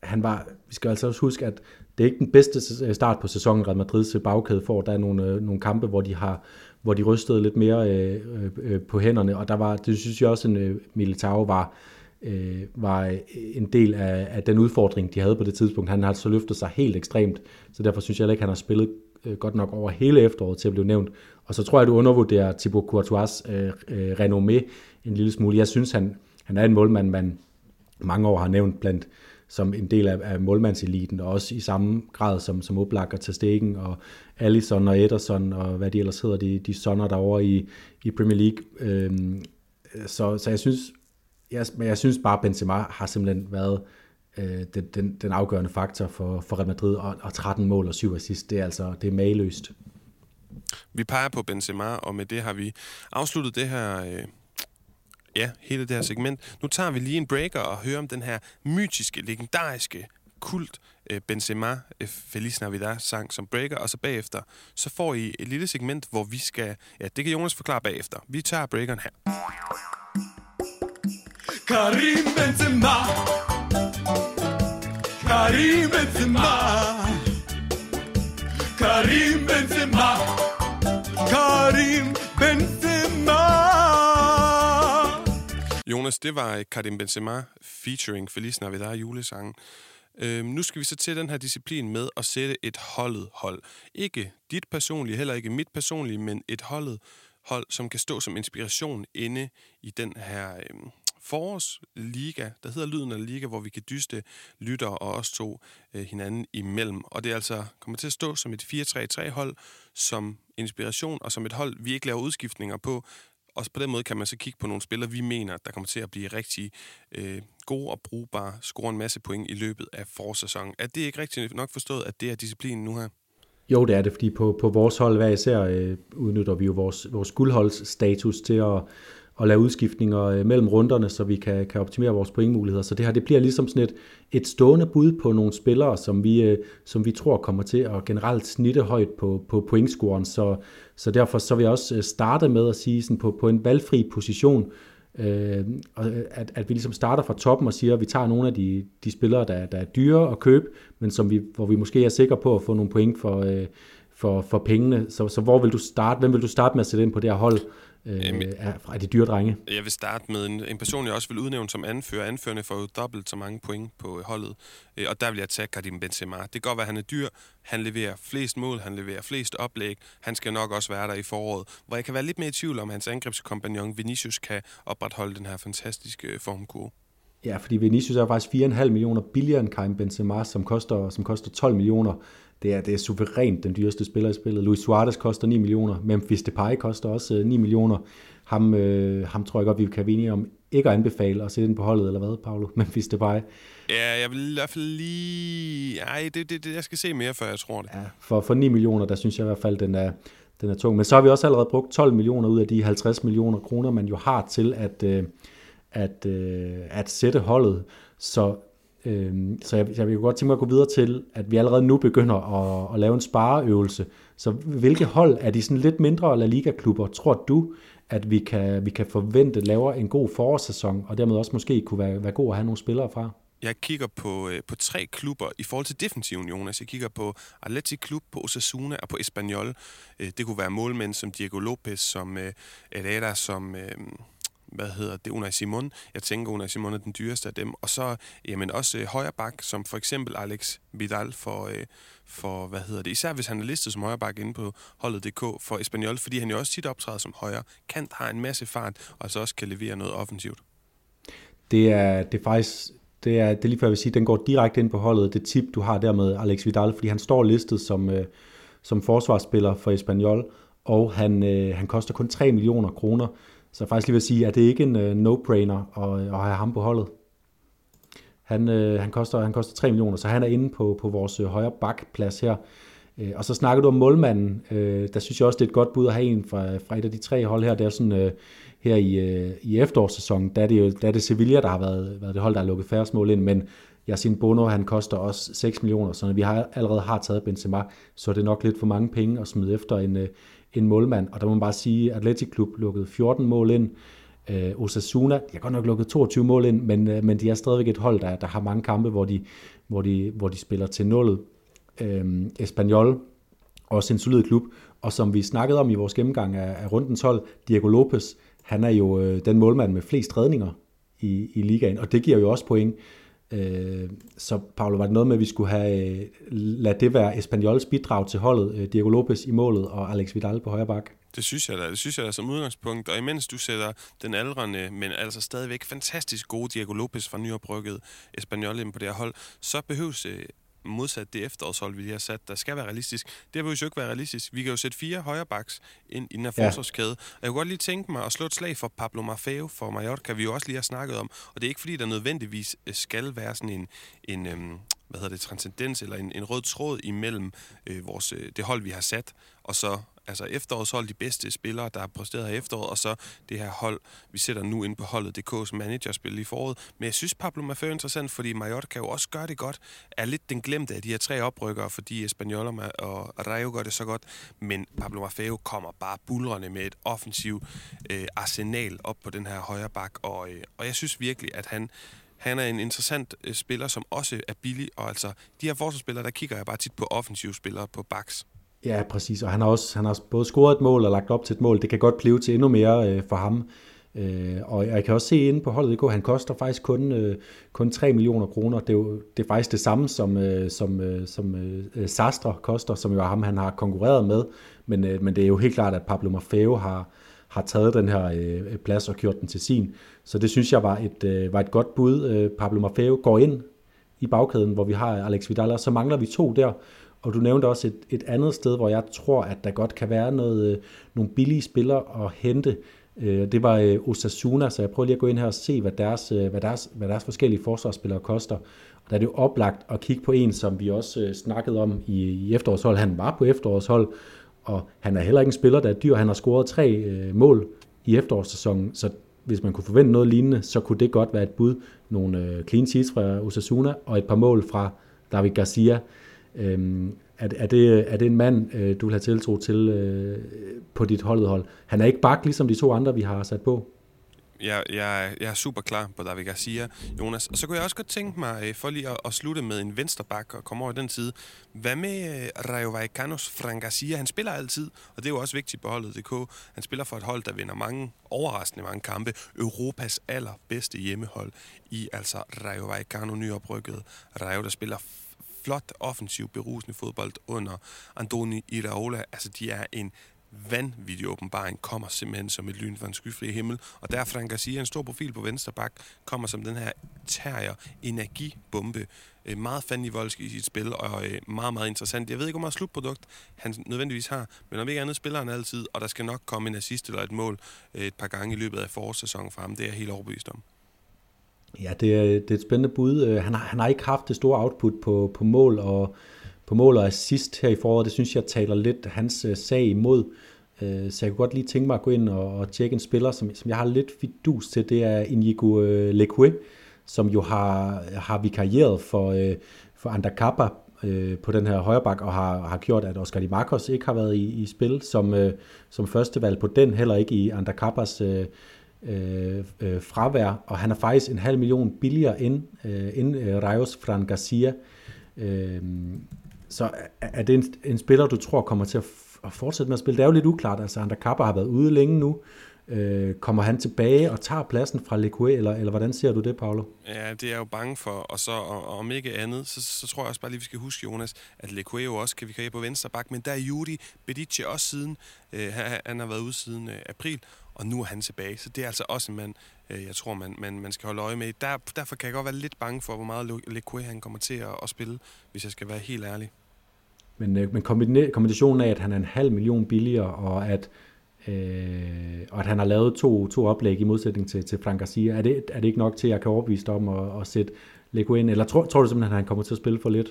han var, vi skal altså også huske, at det er ikke den bedste øh, start på sæsonen, Real Madrids øh, bagkæde får. Der er nogle, øh, nogle kampe, hvor de har hvor de rystede lidt mere øh, øh, øh på hænderne, og der var, det synes jeg også, en øh, Militao var, øh, Øh, var en del af, af den udfordring, de havde på det tidspunkt. Han har så løftet sig helt ekstremt, så derfor synes jeg ikke, at han har spillet øh, godt nok over hele efteråret til at blive nævnt. Og så tror jeg, du undervurderer Thibaut Courtois' øh, øh, renommé en lille smule. Jeg synes, han, han er en målmand, man mange år har nævnt blandt som en del af, af målmandseliten, og også i samme grad som, som Oblak og Testegen og Allison og Ederson og hvad de ellers hedder, de, de sonner derovre i, i Premier League. Øhm, så, så jeg synes, jeg, men jeg synes bare, Benzema har simpelthen været øh, den, den, den afgørende faktor for, for Real Madrid, og, og 13 mål og 7 assist, det er altså det er mageløst. Vi peger på Benzema, og med det har vi afsluttet det her... Øh ja, hele det her segment. Nu tager vi lige en breaker og hører om den her mytiske, legendariske kult øh, Benzema øh, Feliz Navidad sang som breaker, og så bagefter, så får I et lille segment, hvor vi skal, ja, det kan Jonas forklare bagefter. Vi tager breakeren her. Karim Benzema Karim Benzema Karim Benzema Karim Benzema Jonas, det var eh, Karim Benzema featuring Feliz Navidad julesangen. Øhm, nu skal vi så til den her disciplin med at sætte et holdet hold. Ikke dit personlige, heller ikke mit personlige, men et holdet hold, som kan stå som inspiration inde i den her øhm, forårsliga, der hedder Lyden af Liga, hvor vi kan dyste lytter og os to øh, hinanden imellem. Og det er altså kommer til at stå som et 4-3-3-hold, som inspiration og som et hold, vi ikke laver udskiftninger på, og på den måde kan man så kigge på nogle spillere, vi mener, der kommer til at blive rigtig øh, gode og brugbare, score en masse point i løbet af forårssæsonen. Er det ikke rigtigt nok forstået, at det er disciplinen nu her? Jo, det er det, fordi på, på vores hold hver især øh, udnytter vi jo vores, vores guldholdsstatus til at, at lave udskiftninger øh, mellem runderne, så vi kan, kan optimere vores pointmuligheder. Så det her det bliver ligesom sådan et, et stående bud på nogle spillere, som vi, øh, som vi tror kommer til at generelt snitte højt på, på pointscoren. Så, så derfor så vil jeg også øh, starte med at sige sådan på, på en valgfri position, øh, at, at vi ligesom starter fra toppen og siger, at vi tager nogle af de, de spillere, der, der er dyre at købe, men som vi, hvor vi måske er sikre på at få nogle point for, øh, for, for pengene. Så, så hvor vil du starte? Hvem vil du starte med at sætte ind på det her hold? Øh, af, af de dyre drenge. Jeg vil starte med en, en person, jeg også vil udnævne som anfører. Anførende får jo dobbelt så mange point på holdet, øh, og der vil jeg tage Karim Benzema. Det kan godt være, at han er dyr. Han leverer flest mål, han leverer flest oplæg. Han skal nok også være der i foråret, hvor jeg kan være lidt mere i tvivl om, hans angrebskompagnon Vinicius kan opretholde den her fantastiske øh, formkurve. Ja, fordi Vinicius er faktisk 4,5 millioner billigere end Karim Benzema, som koster, som koster 12 millioner det er, det er suverænt den dyreste spiller i spillet. Luis Suarez koster 9 millioner, Memphis Depay koster også 9 øh, millioner. Ham, øh, ham tror jeg godt, vi kan vinde om ikke at anbefale at sætte den på holdet, eller hvad, Paolo? Memphis Depay. Ja, jeg vil i hvert fald lige... Ej, det, det, det, jeg skal se mere, før jeg tror det. Ja, for, for 9 millioner, der synes jeg i hvert fald, den er, den er tung. Men så har vi også allerede brugt 12 millioner ud af de 50 millioner kroner, man jo har til at, øh, at, at sætte holdet. Så Øhm, så jeg, jeg vil godt tænke mig at gå videre til, at vi allerede nu begynder at, at lave en spareøvelse. Så hvilke hold er de sådan lidt mindre La Liga-klubber, tror du, at vi kan, vi kan forvente laver en god forårssæson, og dermed også måske kunne være, være god at have nogle spillere fra? Jeg kigger på, øh, på tre klubber i forhold til defensiven, Jonas. Altså, jeg kigger på Athletic Klub, på Osasuna og på Espanyol. Øh, det kunne være målmænd som Diego Lopez, som øh, Herrera, som... Hvad hedder det, Unai Simon. Jeg tænker, Unai Simon er den dyreste af dem. Og så jamen, også øh, højre bak, som for eksempel Alex Vidal for, øh, for, hvad hedder det, især hvis han er listet som højre bak inde på holdet.dk for Espanyol, fordi han jo også tit optræder som højre kant, har en masse fart, og så også kan levere noget offensivt. Det er, det er faktisk det er, det er lige før jeg vil sige, den går direkte ind på holdet, det tip, du har der med Alex Vidal, fordi han står listet som, øh, som forsvarsspiller for Espanyol, og han, øh, han koster kun 3 millioner kroner. Så jeg faktisk lige vil sige, at det ikke en øh, no-brainer at, øh, at have ham på holdet. Han, øh, han, koster, han koster 3 millioner, så han er inde på, på vores øh, højre bakplads her. Øh, og så snakker du om målmanden. Øh, der synes jeg også, det er et godt bud at have en fra, fra et af de tre hold her. Det er sådan, øh, her i, øh, i efterårssæsonen, der er det jo der er det Sevilla, der har været, været det hold, der har lukket færre mål ind, men Yasin Bono, han koster også 6 millioner, så når vi har, allerede har taget Benzema, så er det nok lidt for mange penge at smide efter en, øh, en målmand. Og der må man bare sige, at Atletic Klub lukkede 14 mål ind, øh, Osasuna, de har godt nok lukket 22 mål ind, men, øh, men de er stadigvæk et hold, der, der har mange kampe, hvor de, hvor de, hvor de spiller til nullet. Øh, Espanyol, også en solid klub, og som vi snakkede om i vores gennemgang af, af rundens hold, Diego Lopez, han er jo øh, den målmand med flest redninger i, i ligaen, og det giver jo også point. Øh, Øh, så Paolo, var det noget med, at vi skulle have øh, lade det være Espanyols bidrag til holdet, øh, Diego Lopez i målet og Alex Vidal på højre bak? Det synes jeg da. Det synes jeg da som udgangspunkt. Og imens du sætter den aldrende, men altså stadigvæk fantastisk gode Diego Lopez fra nyoprykket Espanyol ind på det her hold, så behøves øh, modsat det efterårshold, vi lige har sat, der skal være realistisk. Det vil jo ikke være realistisk. Vi kan jo sætte fire højre backs ind i den her ja. forsvarskæde. Og jeg kunne godt lige tænke mig at slå et slag for Pablo Maffeo for Mallorca, vi jo også lige har snakket om. Og det er ikke fordi, der nødvendigvis øh, skal være sådan en, en øhm, hvad hedder det, transcendens eller en, en rød tråd imellem øh, vores, øh, det hold, vi har sat, og så altså efterårshold, de bedste spillere, der har præsteret her efteråret, og så det her hold, vi sætter nu ind på holdet, DK's managerspil i foråret. Men jeg synes, Pablo Maffeo er interessant, fordi Mallorca jo også gør det godt, er lidt den glemte af de her tre oprykkere, fordi Espanyol og Rayo gør det så godt, men Pablo Maffeo kommer bare bulrende med et offensivt øh, arsenal op på den her højre bak, og, øh, og jeg synes virkelig, at han han er en interessant øh, spiller, som også er billig, og altså de her forsvarsspillere, der kigger jeg bare tit på offensive spillere på backs. Ja, præcis, og han har også han har både scoret et mål og lagt op til et mål. Det kan godt blive til endnu mere øh, for ham. Øh, og jeg kan også se inde på holdet at han koster faktisk kun, øh, kun 3 millioner kroner. Det er, jo, det er faktisk det samme, som, øh, som, øh, som øh, øh, Sastre koster, som jo er ham, han har konkurreret med. Men, øh, men det er jo helt klart, at Pablo Maffeo har, har taget den her øh, plads og gjort den til sin. Så det synes jeg var et, øh, var et godt bud. Øh, Pablo Maffeo går ind i bagkæden, hvor vi har Alex Vidal, og så mangler vi to der. Og du nævnte også et, et andet sted, hvor jeg tror, at der godt kan være noget, øh, nogle billige spillere at hente. Øh, det var øh, Osasuna, så jeg prøver lige at gå ind her og se, hvad deres, hvad deres, hvad deres forskellige forsvarsspillere koster. Og der er det jo oplagt at kigge på en, som vi også snakkede om i, i efterårshold. Han var på efterårshold, og han er heller ikke en spiller, der er dyr. Han har scoret tre øh, mål i efterårssæsonen, så hvis man kunne forvente noget lignende, så kunne det godt være et bud. Nogle øh, clean sheets fra Osasuna og et par mål fra David Garcia. Øhm, er, er, det, er det en mand, øh, du vil have tiltro til øh, på dit holdet hold? Han er ikke bak, ligesom de to andre, vi har sat på. Jeg, jeg, jeg er super klar på David Garcia, Jonas. Og så kunne jeg også godt tænke mig, øh, for lige at, at slutte med en vensterbak og komme over den side. Hvad med øh, Rayo Vallecanos Frank Garcia? Han spiller altid, og det er jo også vigtigt på holdet DK. Han spiller for et hold, der vinder mange, overraskende mange kampe. Europas allerbedste hjemmehold i altså Rayo Vallecano nyoprykket. Rayo, der spiller flot offensiv berusende fodbold under Andoni Iraola. Altså, de er en vanvittig åbenbaring, kommer simpelthen som et lyn fra en skyfri himmel. Og der Frank Garcia, en stor profil på venstre bak, kommer som den her terrier energibombe. Øh, meget fandenivoldsk i sit spil, og øh, meget, meget interessant. Jeg ved ikke, hvor meget slutprodukt han nødvendigvis har, men om ikke andet spiller han altid, og der skal nok komme en assist eller et mål øh, et par gange i løbet af forårssæsonen for ham. Det er jeg helt overbevist om. Ja, det er, det er et spændende bud. Øh, han har, han har ikke haft det store output på, på mål og på mål og assist her i foråret. Det synes jeg taler lidt hans øh, sag imod. Øh, så jeg kunne godt lige tænke mig at gå ind og, og tjekke en spiller, som, som jeg har lidt fidus til. Det er Inigo Leque, som jo har, har vikarieret for, for Andakapa på den her højreback, og har, har gjort, at Oscar Di Marcos ikke har været i, i spil som, som førstevalg på den, heller ikke i Andakapas øh, øh, øh, fravær, og han er faktisk en halv million billigere end, øh, end øh, Rayos Fran Garcia. Øh, så er, er det en, en spiller, du tror kommer til at, at fortsætte med at spille? Det er jo lidt uklart, altså Ander Kappa har været ude længe nu. Øh, kommer han tilbage og tager pladsen fra Leque, eller, eller hvordan ser du det, Paolo? Ja, det er jeg jo bange for, og så og, og om ikke andet, så, så tror jeg også bare lige, vi skal huske, Jonas, at Leque jo også kan vi kan på venstre bak, men der er Judy Bedice også siden, øh, han har været ude siden øh, april, og nu er han tilbage. Så det er altså også en mand, øh, jeg tror, man, man, man skal holde øje med. Der, derfor kan jeg godt være lidt bange for, hvor meget Leque han kommer til at, at spille, hvis jeg skal være helt ærlig. men, øh, men kombinationen af, at han er en halv million billigere, og at, øh, og at han har lavet to, to oplæg i modsætning til, til Frank Garcia, er det, er det ikke nok til, at jeg kan overbevise om at, at sætte Lego ind? Eller tror, tror du simpelthen, at han kommer til at spille for lidt?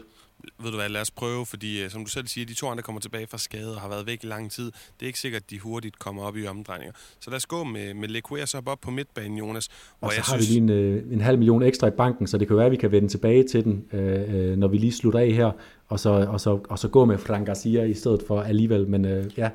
Ved du hvad, lad os prøve, fordi øh, som du selv siger, de to andre kommer tilbage fra skade og har været væk i lang tid. Det er ikke sikkert, at de hurtigt kommer op i omdrejninger. Så lad os gå med, med Lequia så op på midtbanen, Jonas. Og så jeg har synes... vi lige en, øh, en halv million ekstra i banken, så det kan være, at vi kan vende tilbage til den, øh, øh, når vi lige slutter af her, og så, og så, og så gå med Frank Garcia i stedet for alligevel. Men øh, ja,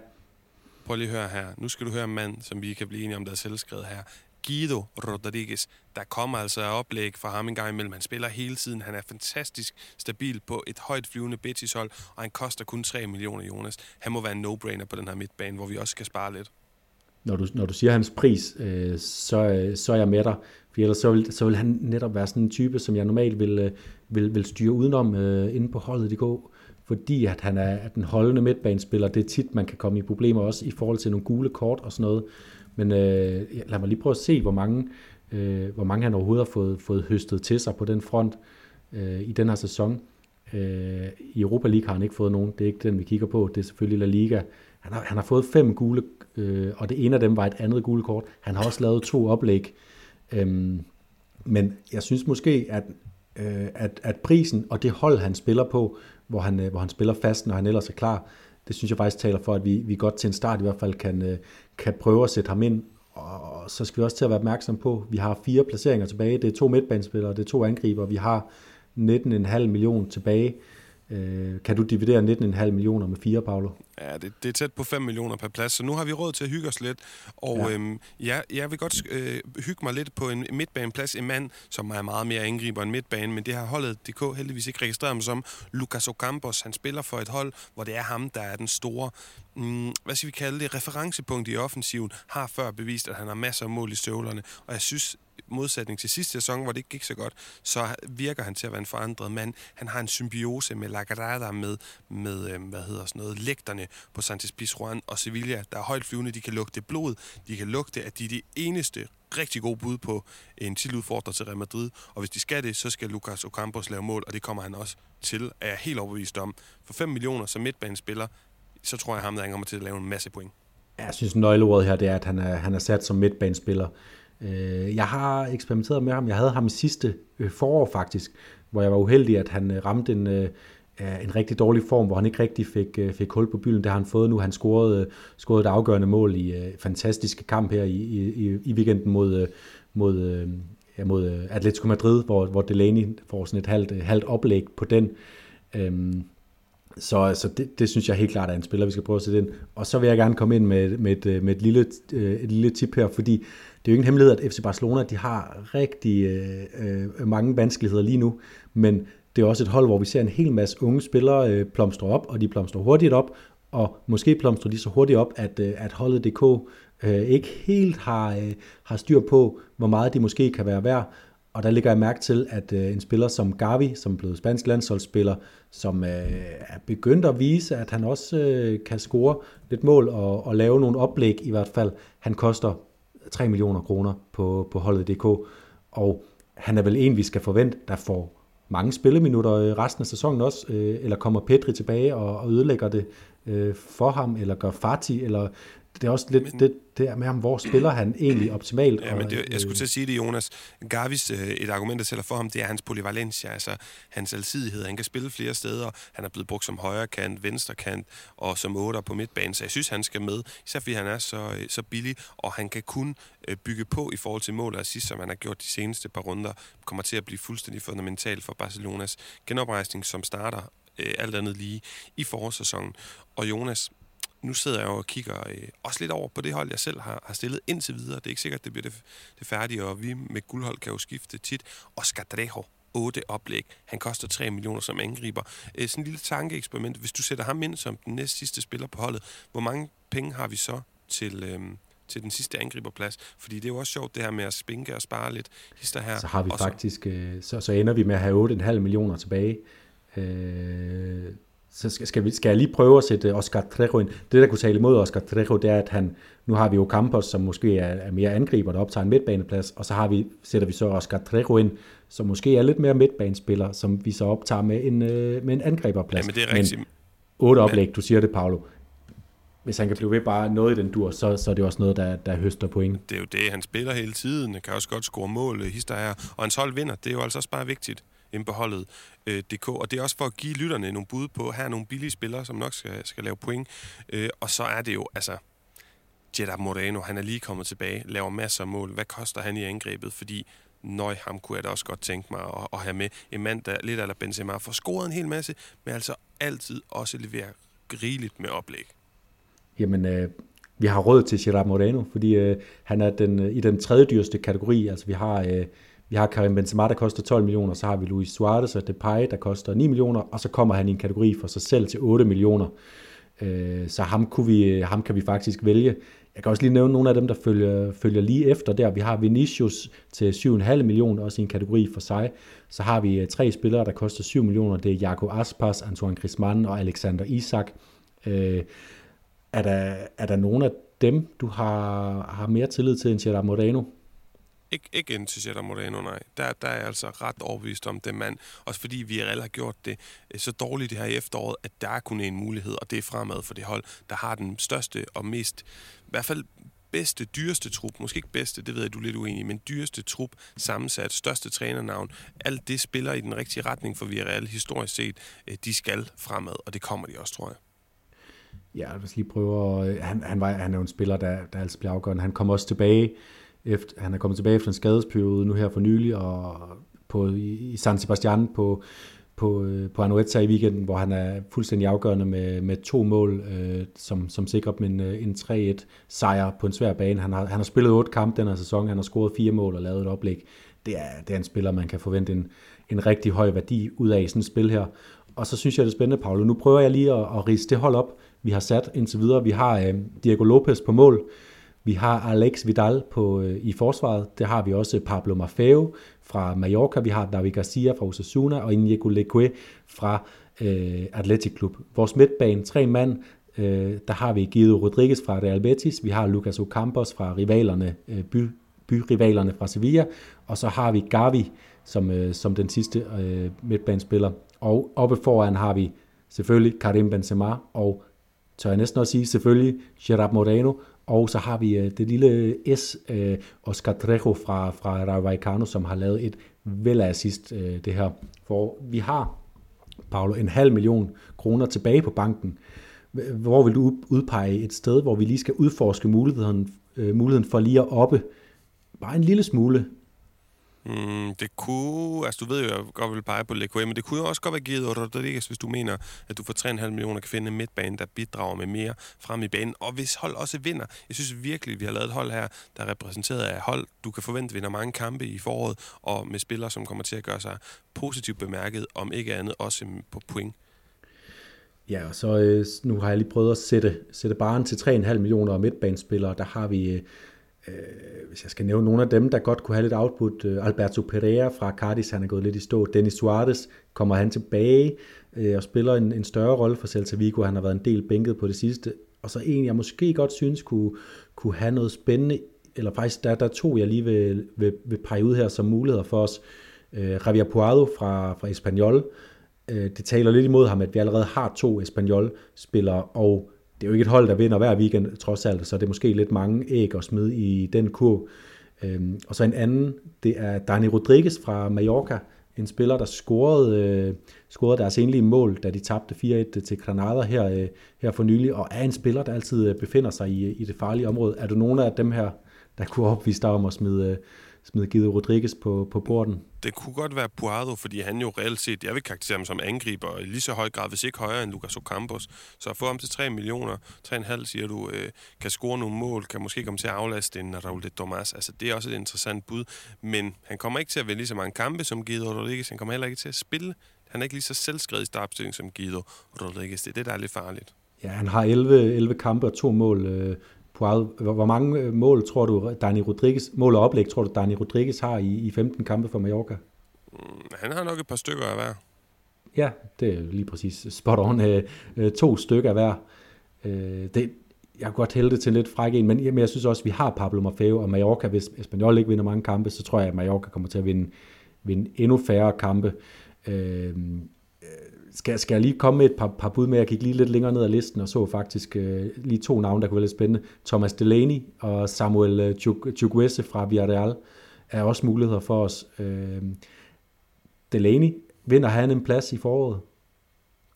Prøv lige at høre her. Nu skal du høre en mand, som vi kan blive enige om, der er selvskrevet her. Guido Rodriguez. Der kommer altså oplæg fra ham en gang imellem. Han spiller hele tiden. Han er fantastisk stabil på et højt flyvende Betis-hold, og han koster kun 3 millioner, Jonas. Han må være en no-brainer på den her midtbane, hvor vi også skal spare lidt. Når du, når du siger hans pris, øh, så, øh, så er jeg med dig. For ellers så vil, så vil han netop være sådan en type, som jeg normalt vil, øh, vil, vil styre udenom øh, inde på holdet i går fordi at han er den holdende midtbanespiller. Det er tit, man kan komme i problemer også i forhold til nogle gule kort og sådan noget. Men øh, lad mig lige prøve at se, hvor mange, øh, hvor mange han overhovedet har fået, fået høstet til sig på den front øh, i den her sæson. Øh, I Europa League har han ikke fået nogen. Det er ikke den, vi kigger på. Det er selvfølgelig La Liga. Han har, han har fået fem gule, øh, og det ene af dem var et andet gule kort. Han har også lavet to oplæg. Øh, men jeg synes måske, at, øh, at, at prisen og det hold, han spiller på, hvor han, øh, hvor han spiller fast, når han ellers er klar, det synes jeg faktisk taler for, at vi, vi godt til en start i hvert fald kan, øh, kan prøve at sætte ham ind. Og så skal vi også til at være opmærksom på, at vi har fire placeringer tilbage. Det er to midtbanespillere, det er to angriber. Vi har 19,5 millioner tilbage. Øh, kan du dividere 19,5 millioner med fire, Paolo? Ja, det, det er tæt på 5 millioner per plads, så nu har vi råd til at hygge os lidt. Og ja. øhm, ja, jeg vil godt øh, hygge mig lidt på en midtbaneplads. En mand, som er meget mere angriber end midtbane, men det har holdet DK heldigvis ikke registreret ham som. Lucas Ocampos, han spiller for et hold, hvor det er ham, der er den store, mm, hvad skal vi kalde det, referencepunkt i offensiven, har før bevist, at han har masser af mål i støvlerne. Og jeg synes, modsætning til sidste sæson, hvor det ikke gik så godt, så virker han til at være en forandret mand. Han har en symbiose med Lagrada, med, med øh, hvad hedder sådan noget, lægterne på Santos Pizjuan og Sevilla, der er højt flyvende, de kan lugte blod, de kan lugte, at de er de eneste rigtig gode bud på en titeludfordrer til Real Madrid, og hvis de skal det, så skal Lucas Ocampos lave mål, og det kommer han også til, er jeg helt overbevist om. For 5 millioner som midtbanespiller, så tror jeg ham, der kommer til at lave en masse point. Jeg synes, nøgleordet her, det er, at han er, han er sat som midtbanespiller. Øh, jeg har eksperimenteret med ham. Jeg havde ham i sidste øh, forår faktisk, hvor jeg var uheldig, at han øh, ramte en, en rigtig dårlig form, hvor han ikke rigtig fik, øh, fik hul på bylden. Det har han fået nu. Han scorede, øh, scorede et afgørende mål i øh, fantastiske kamp her i, i, i weekenden mod, mod, ja, mod Atletico Madrid, hvor, hvor Delaney får sådan et halvt, halvt oplæg på den. Øhm, så, så det, det synes jeg helt klart er en spiller, vi skal prøve at sætte ind. Og så vil jeg gerne komme ind med, med, et, med et, lille, et lille tip her, fordi det er jo ingen hemmelighed, at FC Barcelona de har rigtig øh, øh, mange vanskeligheder lige nu, men det er også et hold, hvor vi ser en hel masse unge spillere øh, plomstre op, og de plomstrer hurtigt op, og måske plomstrer de så hurtigt op, at, øh, at holdet DK øh, ikke helt har, øh, har styr på, hvor meget de måske kan være værd. Og der ligger jeg mærke til, at øh, en spiller som Gavi, som er blevet spansk landsholdsspiller, som øh, er begyndt at vise, at han også øh, kan score lidt mål og, og lave nogle oplæg i hvert fald. Han koster 3 millioner kroner på, på holdet.dk, og han er vel en, vi skal forvente, der får mange spilleminutter resten af sæsonen også, øh, eller kommer Petri tilbage og, og ødelægger det øh, for ham, eller gør Fati, eller det er også lidt men, det, det er med ham, hvor spiller han egentlig optimalt. Ja, men det, jeg skulle til at sige det, Jonas. Gavis, øh, et argument, der tæller for ham, det er hans polyvalencia, altså hans alsidighed. Han kan spille flere steder. Han er blevet brugt som højre kant, venstre kant og som otter på midtbanen, så jeg synes, han skal med, især fordi han er så, øh, så billig, og han kan kun øh, bygge på i forhold til mål og assist, som han har gjort de seneste par runder, kommer til at blive fuldstændig fundamentalt for Barcelonas genoprejsning, som starter alt andet lige i forårssæsonen. Og Jonas, nu sidder jeg og kigger øh, også lidt over på det hold, jeg selv har, har stillet indtil videre. Det er ikke sikkert, det bliver det, det færdige, og vi med guldhold kan jo skifte tit. Oscar Drejo, 8 oplæg. Han koster 3 millioner som angriber. Øh, sådan en lille tankeeksperiment. Hvis du sætter ham ind som den næst sidste spiller på holdet, hvor mange penge har vi så til, øh, til den sidste angriberplads? Fordi det er jo også sjovt, det her med at spinke og spare lidt. Hister her. Så har vi faktisk, øh, så, så ender vi med at have 8,5 millioner tilbage. Øh, så skal, skal, vi, skal jeg lige prøve at sætte Oscar Trejo ind. Det, der kunne tale imod Oscar Trejo, det er, at han, nu har vi jo Campos, som måske er, er mere angriber, der optager en midtbaneplads, og så har vi, sætter vi så Oscar Trejo ind, som måske er lidt mere midtbanespiller, som vi så optager med en, øh, med en angriberplads. Ja, men det er rigtigt. Men, otte oplæg, du siger det, Paolo. Hvis han kan blive ved bare noget i den dur, så, så er det også noget, der, der høster point. Det er jo det, han spiller hele tiden. Han kan også godt score mål, hister her. Og hans hold vinder. Det er jo altså også bare vigtigt ind på øh, DK. Og det er også for at give lytterne nogle bud på, her er nogle billige spillere, som nok skal, skal lave point. Øh, og så er det jo, altså, Jeddah Moreno, han er lige kommet tilbage, laver masser af mål. Hvad koster han i angrebet? Fordi nøj, ham kunne jeg da også godt tænke mig at, at have med. En mand, der lidt eller Benzema får scoret en hel masse, men altså altid også leverer rigeligt med oplæg. Jamen, øh, vi har råd til Gerard Moreno, fordi øh, han er den, øh, i den tredje dyreste kategori. Altså, vi har, øh, vi har Karim Benzema, der koster 12 millioner, så har vi Luis Suarez og Depay, der koster 9 millioner, og så kommer han i en kategori for sig selv til 8 millioner. Øh, så ham, kunne vi, ham kan vi faktisk vælge. Jeg kan også lige nævne nogle af dem, der følger, følger lige efter der. Vi har Vinicius til 7,5 millioner, også i en kategori for sig. Så har vi øh, tre spillere, der koster 7 millioner. Det er Jaco Aspas, Antoine Griezmann og Alexander Isak. Øh, er, der, er der nogen af dem, du har, har mere tillid til end Gerard Moreno? Ikke, ikke ind til Jetta Moreno, nej. Der, der er jeg altså ret overbevist om det mand. Også fordi vi har gjort det øh, så dårligt det her i efteråret, at der er kun en mulighed, og det er fremad for det hold, der har den største og mest, i hvert fald bedste, dyreste trup, måske ikke bedste, det ved jeg, du er lidt uenig, men dyreste trup, sammensat, største trænernavn, alt det spiller i den rigtige retning for Villarreal historisk set. Øh, de skal fremad, og det kommer de også, tror jeg. Ja, jeg vil lige prøve at, øh, han, han, var, han er jo en spiller, der, der altså bliver afgørende. Han kommer også tilbage efter, han er kommet tilbage efter en skadesperiode nu her for nylig, og på, i San Sebastian på, på, øh, på Anoeta i weekenden, hvor han er fuldstændig afgørende med, med to mål, øh, som, som sikrer dem en, øh, en 3-1 sejr på en svær bane. Han har, han har spillet otte kampe den her sæson, han har scoret fire mål og lavet et oplæg. Det er, det er en spiller, man kan forvente en, en rigtig høj værdi ud af i sådan et spil her. Og så synes jeg, det er spændende, Paolo. Nu prøver jeg lige at, at rise det hold op, vi har sat indtil videre. Vi har øh, Diego Lopez på mål, vi har Alex Vidal på, øh, i forsvaret. Det har vi også Pablo Maffeo fra Mallorca. Vi har David Garcia fra Osasuna og Inigo Leque fra øh, Athletic Club. Vores midtbane, tre mand. Øh, der har vi Guido Rodriguez fra Real Betis. Vi har Lucas Ocampos fra rivalerne, øh, by, byrivalerne fra Sevilla. Og så har vi Gavi som, øh, som den sidste øh, midtbanespiller. Og oppe foran har vi selvfølgelig Karim Benzema og tør jeg næsten også sige, selvfølgelig Gerard Moreno, og så har vi øh, det lille S, øh, Oscar Trejo fra, fra Raikano, som har lavet et vel assist øh, det her. For vi har, Paolo, en halv million kroner tilbage på banken. Hvor vil du udpege et sted, hvor vi lige skal udforske muligheden, muligheden for lige at oppe bare en lille smule Mm, det kunne, altså du ved jo, jeg godt vil pege på Leque, men det kunne jo også godt være givet Rodriguez, hvis du mener, at du for 3,5 millioner kan finde en midtbane, der bidrager med mere frem i banen. Og hvis hold også vinder, jeg synes virkelig, vi har lavet et hold her, der er repræsenteret af hold, du kan forvente vinder mange kampe i foråret, og med spillere, som kommer til at gøre sig positivt bemærket, om ikke andet også på point. Ja, og så øh, nu har jeg lige prøvet at sætte, sætte baren til 3,5 millioner midtbanespillere. Der har vi Øh, Øh, hvis jeg skal nævne nogle af dem, der godt kunne have lidt output, øh, Alberto Pereira fra Cardis, han er gået lidt i stå. Dennis Suarez, kommer han tilbage øh, og spiller en, en større rolle for Celta Vigo. Han har været en del bænket på det sidste. Og så en, jeg måske godt synes kunne, kunne have noget spændende, eller faktisk, der, der tog jeg lige ved, ved, ved pege ud her som muligheder for os. Øh, Javier Puado fra, fra Espanyol. Øh, det taler lidt imod ham, at vi allerede har to Espanyol-spillere, og det er jo ikke et hold, der vinder hver weekend, trods alt, så det er måske lidt mange æg at smide i den kurv. Øhm, og så en anden, det er Dani Rodriguez fra Mallorca, en spiller, der scorede, øh, scorede deres enlige mål, da de tabte 4-1 til Granada her, øh, her for nylig, og er en spiller, der altid øh, befinder sig i, øh, i det farlige område. Er du nogen af dem her, der kunne opvise dig om at smide, øh, smide Guido Rodriguez på, på borden? Det kunne godt være Puado, fordi han jo reelt set, jeg vil karakterisere ham som angriber, i lige så høj grad, hvis ikke højere end Lucas Ocampos. Så at få ham til 3 millioner, 3,5 siger du, øh, kan score nogle mål, kan måske komme til at aflaste en Raul de Tomas. Altså, det er også et interessant bud, men han kommer ikke til at vinde lige så mange kampe som Guido Rodriguez. Han kommer heller ikke til at spille. Han er ikke lige så selvskrevet i startopstillingen som Guido Rodriguez. Det er det, der er lidt farligt. Ja, han har 11, 11 kampe og to mål. Øh Pual, hvor mange øh, mål tror du, Dani Rodriguez, mål og oplæg, tror du, Dani Rodriguez har i, i 15 kampe for Mallorca? Mm, han har nok et par stykker af hver. Ja, det er lige præcis spot on. Øh, øh, to stykker af hver. det, jeg kunne godt hælde det til lidt fræk en, men, men jeg synes også, at vi har Pablo Maffeo og Mallorca. Hvis Espanyol ikke vinder mange kampe, så tror jeg, at Mallorca kommer til at vinde, vinde endnu færre kampe skal, skal jeg lige komme med et par, par bud med? Jeg gik lige lidt længere ned ad listen og så faktisk øh, lige to navne, der kunne være lidt spændende. Thomas Delaney og Samuel øh, Chukwese fra Villarreal er også muligheder for os. Øh, Delaney, vinder han en plads i foråret?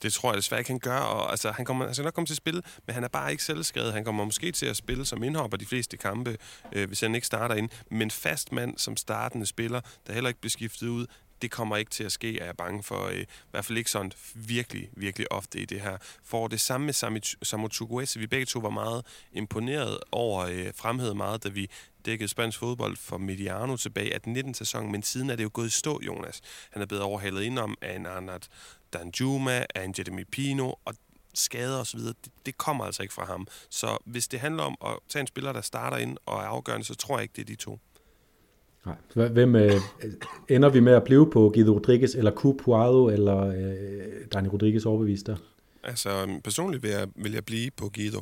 Det tror jeg desværre ikke, han gør. Og, altså, han, kommer, han skal nok komme til at spille, men han er bare ikke selvskrevet. Han kommer måske til at spille som indhopper de fleste kampe, øh, hvis han ikke starter ind. Men fast mand som startende spiller, der heller ikke bliver skiftet ud, det kommer ikke til at ske, er jeg bange for. Øh, I hvert fald ikke sådan virkelig, virkelig ofte i det her. For det samme med Samu Chukwese, vi begge to var meget imponeret over, øh, fremhævet meget, da vi dækkede spansk fodbold for Mediano tilbage af 19. sæson, men siden er det jo gået i stå, Jonas. Han er blevet overhalet indenom af en Arnat Danjuma, af en Jeremy Pino, og skader osv., det, det kommer altså ikke fra ham. Så hvis det handler om at tage en spiller, der starter ind og er afgørende, så tror jeg ikke, det er de to. Nej. Hvem øh, ender vi med at blive på Guido Rodriguez, eller Cu Puado, eller øh, Dani Rodriguez overbevist der? Altså, personligt vil jeg, vil jeg blive på Guido.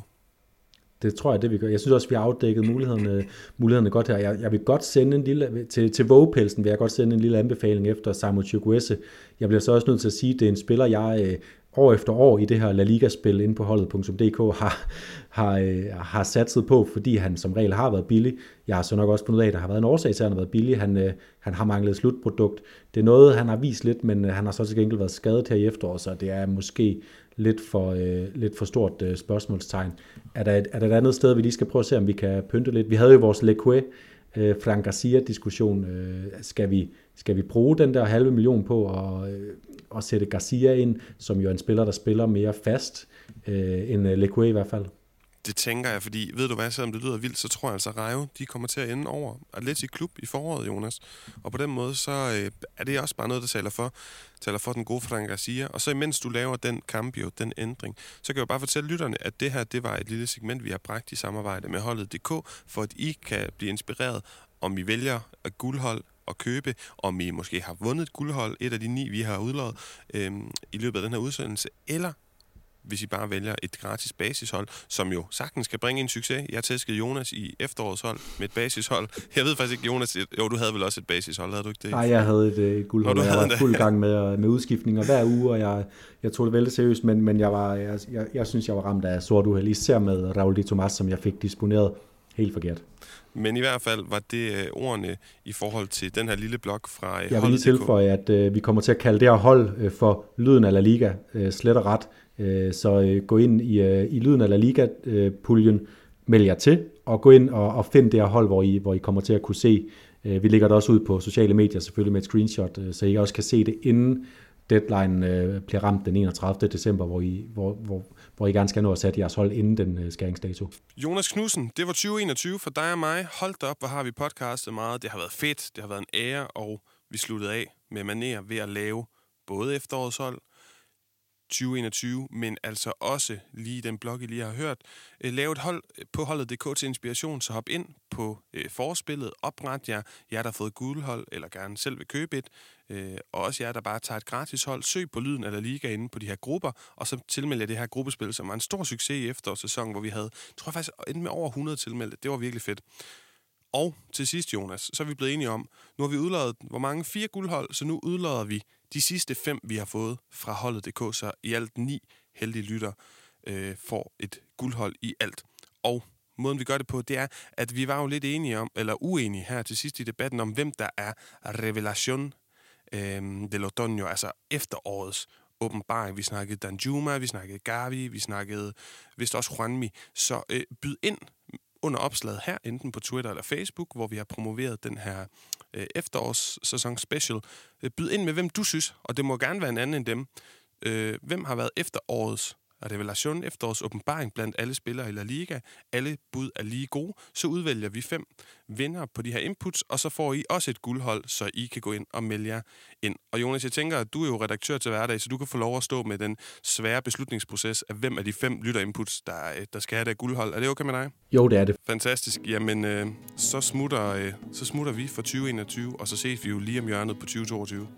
Det tror jeg, det vi gør. Jeg synes også, vi har afdækket mulighederne, mulighederne godt her. Jeg, jeg vil godt sende en lille, til, til vågepelsen vil jeg godt sende en lille anbefaling efter Samuel Chukwese. Jeg bliver så også nødt til at sige, at det er en spiller, jeg øh, år efter år i det her La Liga-spil inde på holdet.dk har, har, øh, har satset på, fordi han som regel har været billig. Jeg har så nok også fundet ud af, at der har været en årsag til, at han har været billig. Han, øh, han har manglet slutprodukt. Det er noget, han har vist lidt, men øh, han har så til gengæld været skadet her i efteråret, så det er måske lidt for, øh, lidt for stort øh, spørgsmålstegn. Er der, et, er der et andet sted, vi lige skal prøve at se, om vi kan pynte lidt? Vi havde jo vores Leque, øh, Frank Garcia-diskussion. Øh, skal, vi, skal vi bruge den der halve million på at, øh, at sætte Garcia ind, som jo er en spiller, der spiller mere fast øh, end øh, Leque i hvert fald? Det tænker jeg, fordi ved du hvad, selvom det lyder vildt, så tror jeg altså, at Rayo, de kommer til at ende over Atleti Klub i foråret, Jonas. Og på den måde, så øh, er det også bare noget, der taler for, taler for den gode Frank Garcia. Og så imens du laver den kamp, jo, den ændring, så kan jeg jo bare fortælle lytterne, at det her, det var et lille segment, vi har bragt i samarbejde med holdet.dk, for at I kan blive inspireret, om I vælger at guldhold at købe, om I måske har vundet et guldhold, et af de ni, vi har udlået øh, i løbet af den her udsendelse, eller hvis I bare vælger et gratis basishold, som jo sagtens skal bringe en succes. Jeg tæskede Jonas i efterårets hold med et basishold. Jeg ved faktisk ikke, Jonas, jo, du havde vel også et basishold, havde du ikke det? Nej, jeg havde et, et guldhold, og jeg var fuld gang med, med udskiftninger hver uge, og jeg, jeg tog det vældig seriøst, men, men jeg, var, jeg, jeg, jeg synes, jeg var ramt af sort uheld, især med Raul Di Tomas, som jeg fik disponeret helt forkert. Men i hvert fald var det øh, ordene i forhold til den her lille blog fra øh, Jeg vil lige tilføje, at øh, vi kommer til at kalde det her hold øh, for Lyden af La Liga, øh, slet og ret. Øh, så øh, gå ind i, øh, i Lyden af La Liga-puljen, øh, meld jer til, og gå ind og, og find det her hold, hvor I, hvor I kommer til at kunne se. Øh, vi lægger det også ud på sociale medier, selvfølgelig med et screenshot, øh, så I også kan se det, inden deadline øh, bliver ramt den 31. december, hvor I, hvor, hvor, hvor I gerne skal nå at sætte jeres hold inden den øh, skæringsdato. Jonas Knudsen, det var 2021 for dig og mig. Hold da op, hvor har vi podcastet meget. Det har været fedt, det har været en ære, og vi sluttede af med maner ved at lave både efterårets hold, 2021, men altså også lige den blog, I lige har hørt. Øh, lave et hold øh, på holdet.dk til inspiration, så hop ind på øh, forspillet, opret jer, jer der har fået guldhold, eller gerne selv vil købe et, øh, og også jer, der bare tager et gratis hold, søg på lyden eller liga inde på de her grupper, og så tilmelder det her gruppespil, som var en stor succes i efterårssæsonen, hvor vi havde, tror jeg faktisk, endte med over 100 tilmeldte. Det var virkelig fedt. Og til sidst, Jonas, så er vi blevet enige om, nu har vi udløjet, hvor mange? Fire guldhold, så nu udløjer vi de sidste fem, vi har fået fra holdet.dk, så i alt ni heldige lytter øh, får et guldhold i alt. Og måden vi gør det på, det er, at vi var jo lidt enige om, eller uenige her til sidst i debatten om, hvem der er revelation øh, del otoño, altså efterårets åbenbaring. Vi snakkede Danjuma, vi snakkede Gavi, vi snakkede vist også Juanmi. Så øh, byd ind under opslaget her, enten på Twitter eller Facebook, hvor vi har promoveret den her øh, efterårssæson special. Øh, byd ind med, hvem du synes, og det må gerne være en anden end dem. Øh, hvem har været efterårets revelation, efterårs åbenbaring blandt alle spillere i La Liga. Alle bud er lige gode. Så udvælger vi fem vinder på de her inputs, og så får I også et guldhold, så I kan gå ind og melde jer ind. Og Jonas, jeg tænker, at du er jo redaktør til hverdag, så du kan få lov at stå med den svære beslutningsproces af, hvem af de fem lytterinputs, der, der skal have det guldhold. Er det okay med dig? Jo, det er det. Fantastisk. Jamen, øh, så, smutter, øh, så smutter vi for 2021, og så ses vi jo lige om hjørnet på 2022.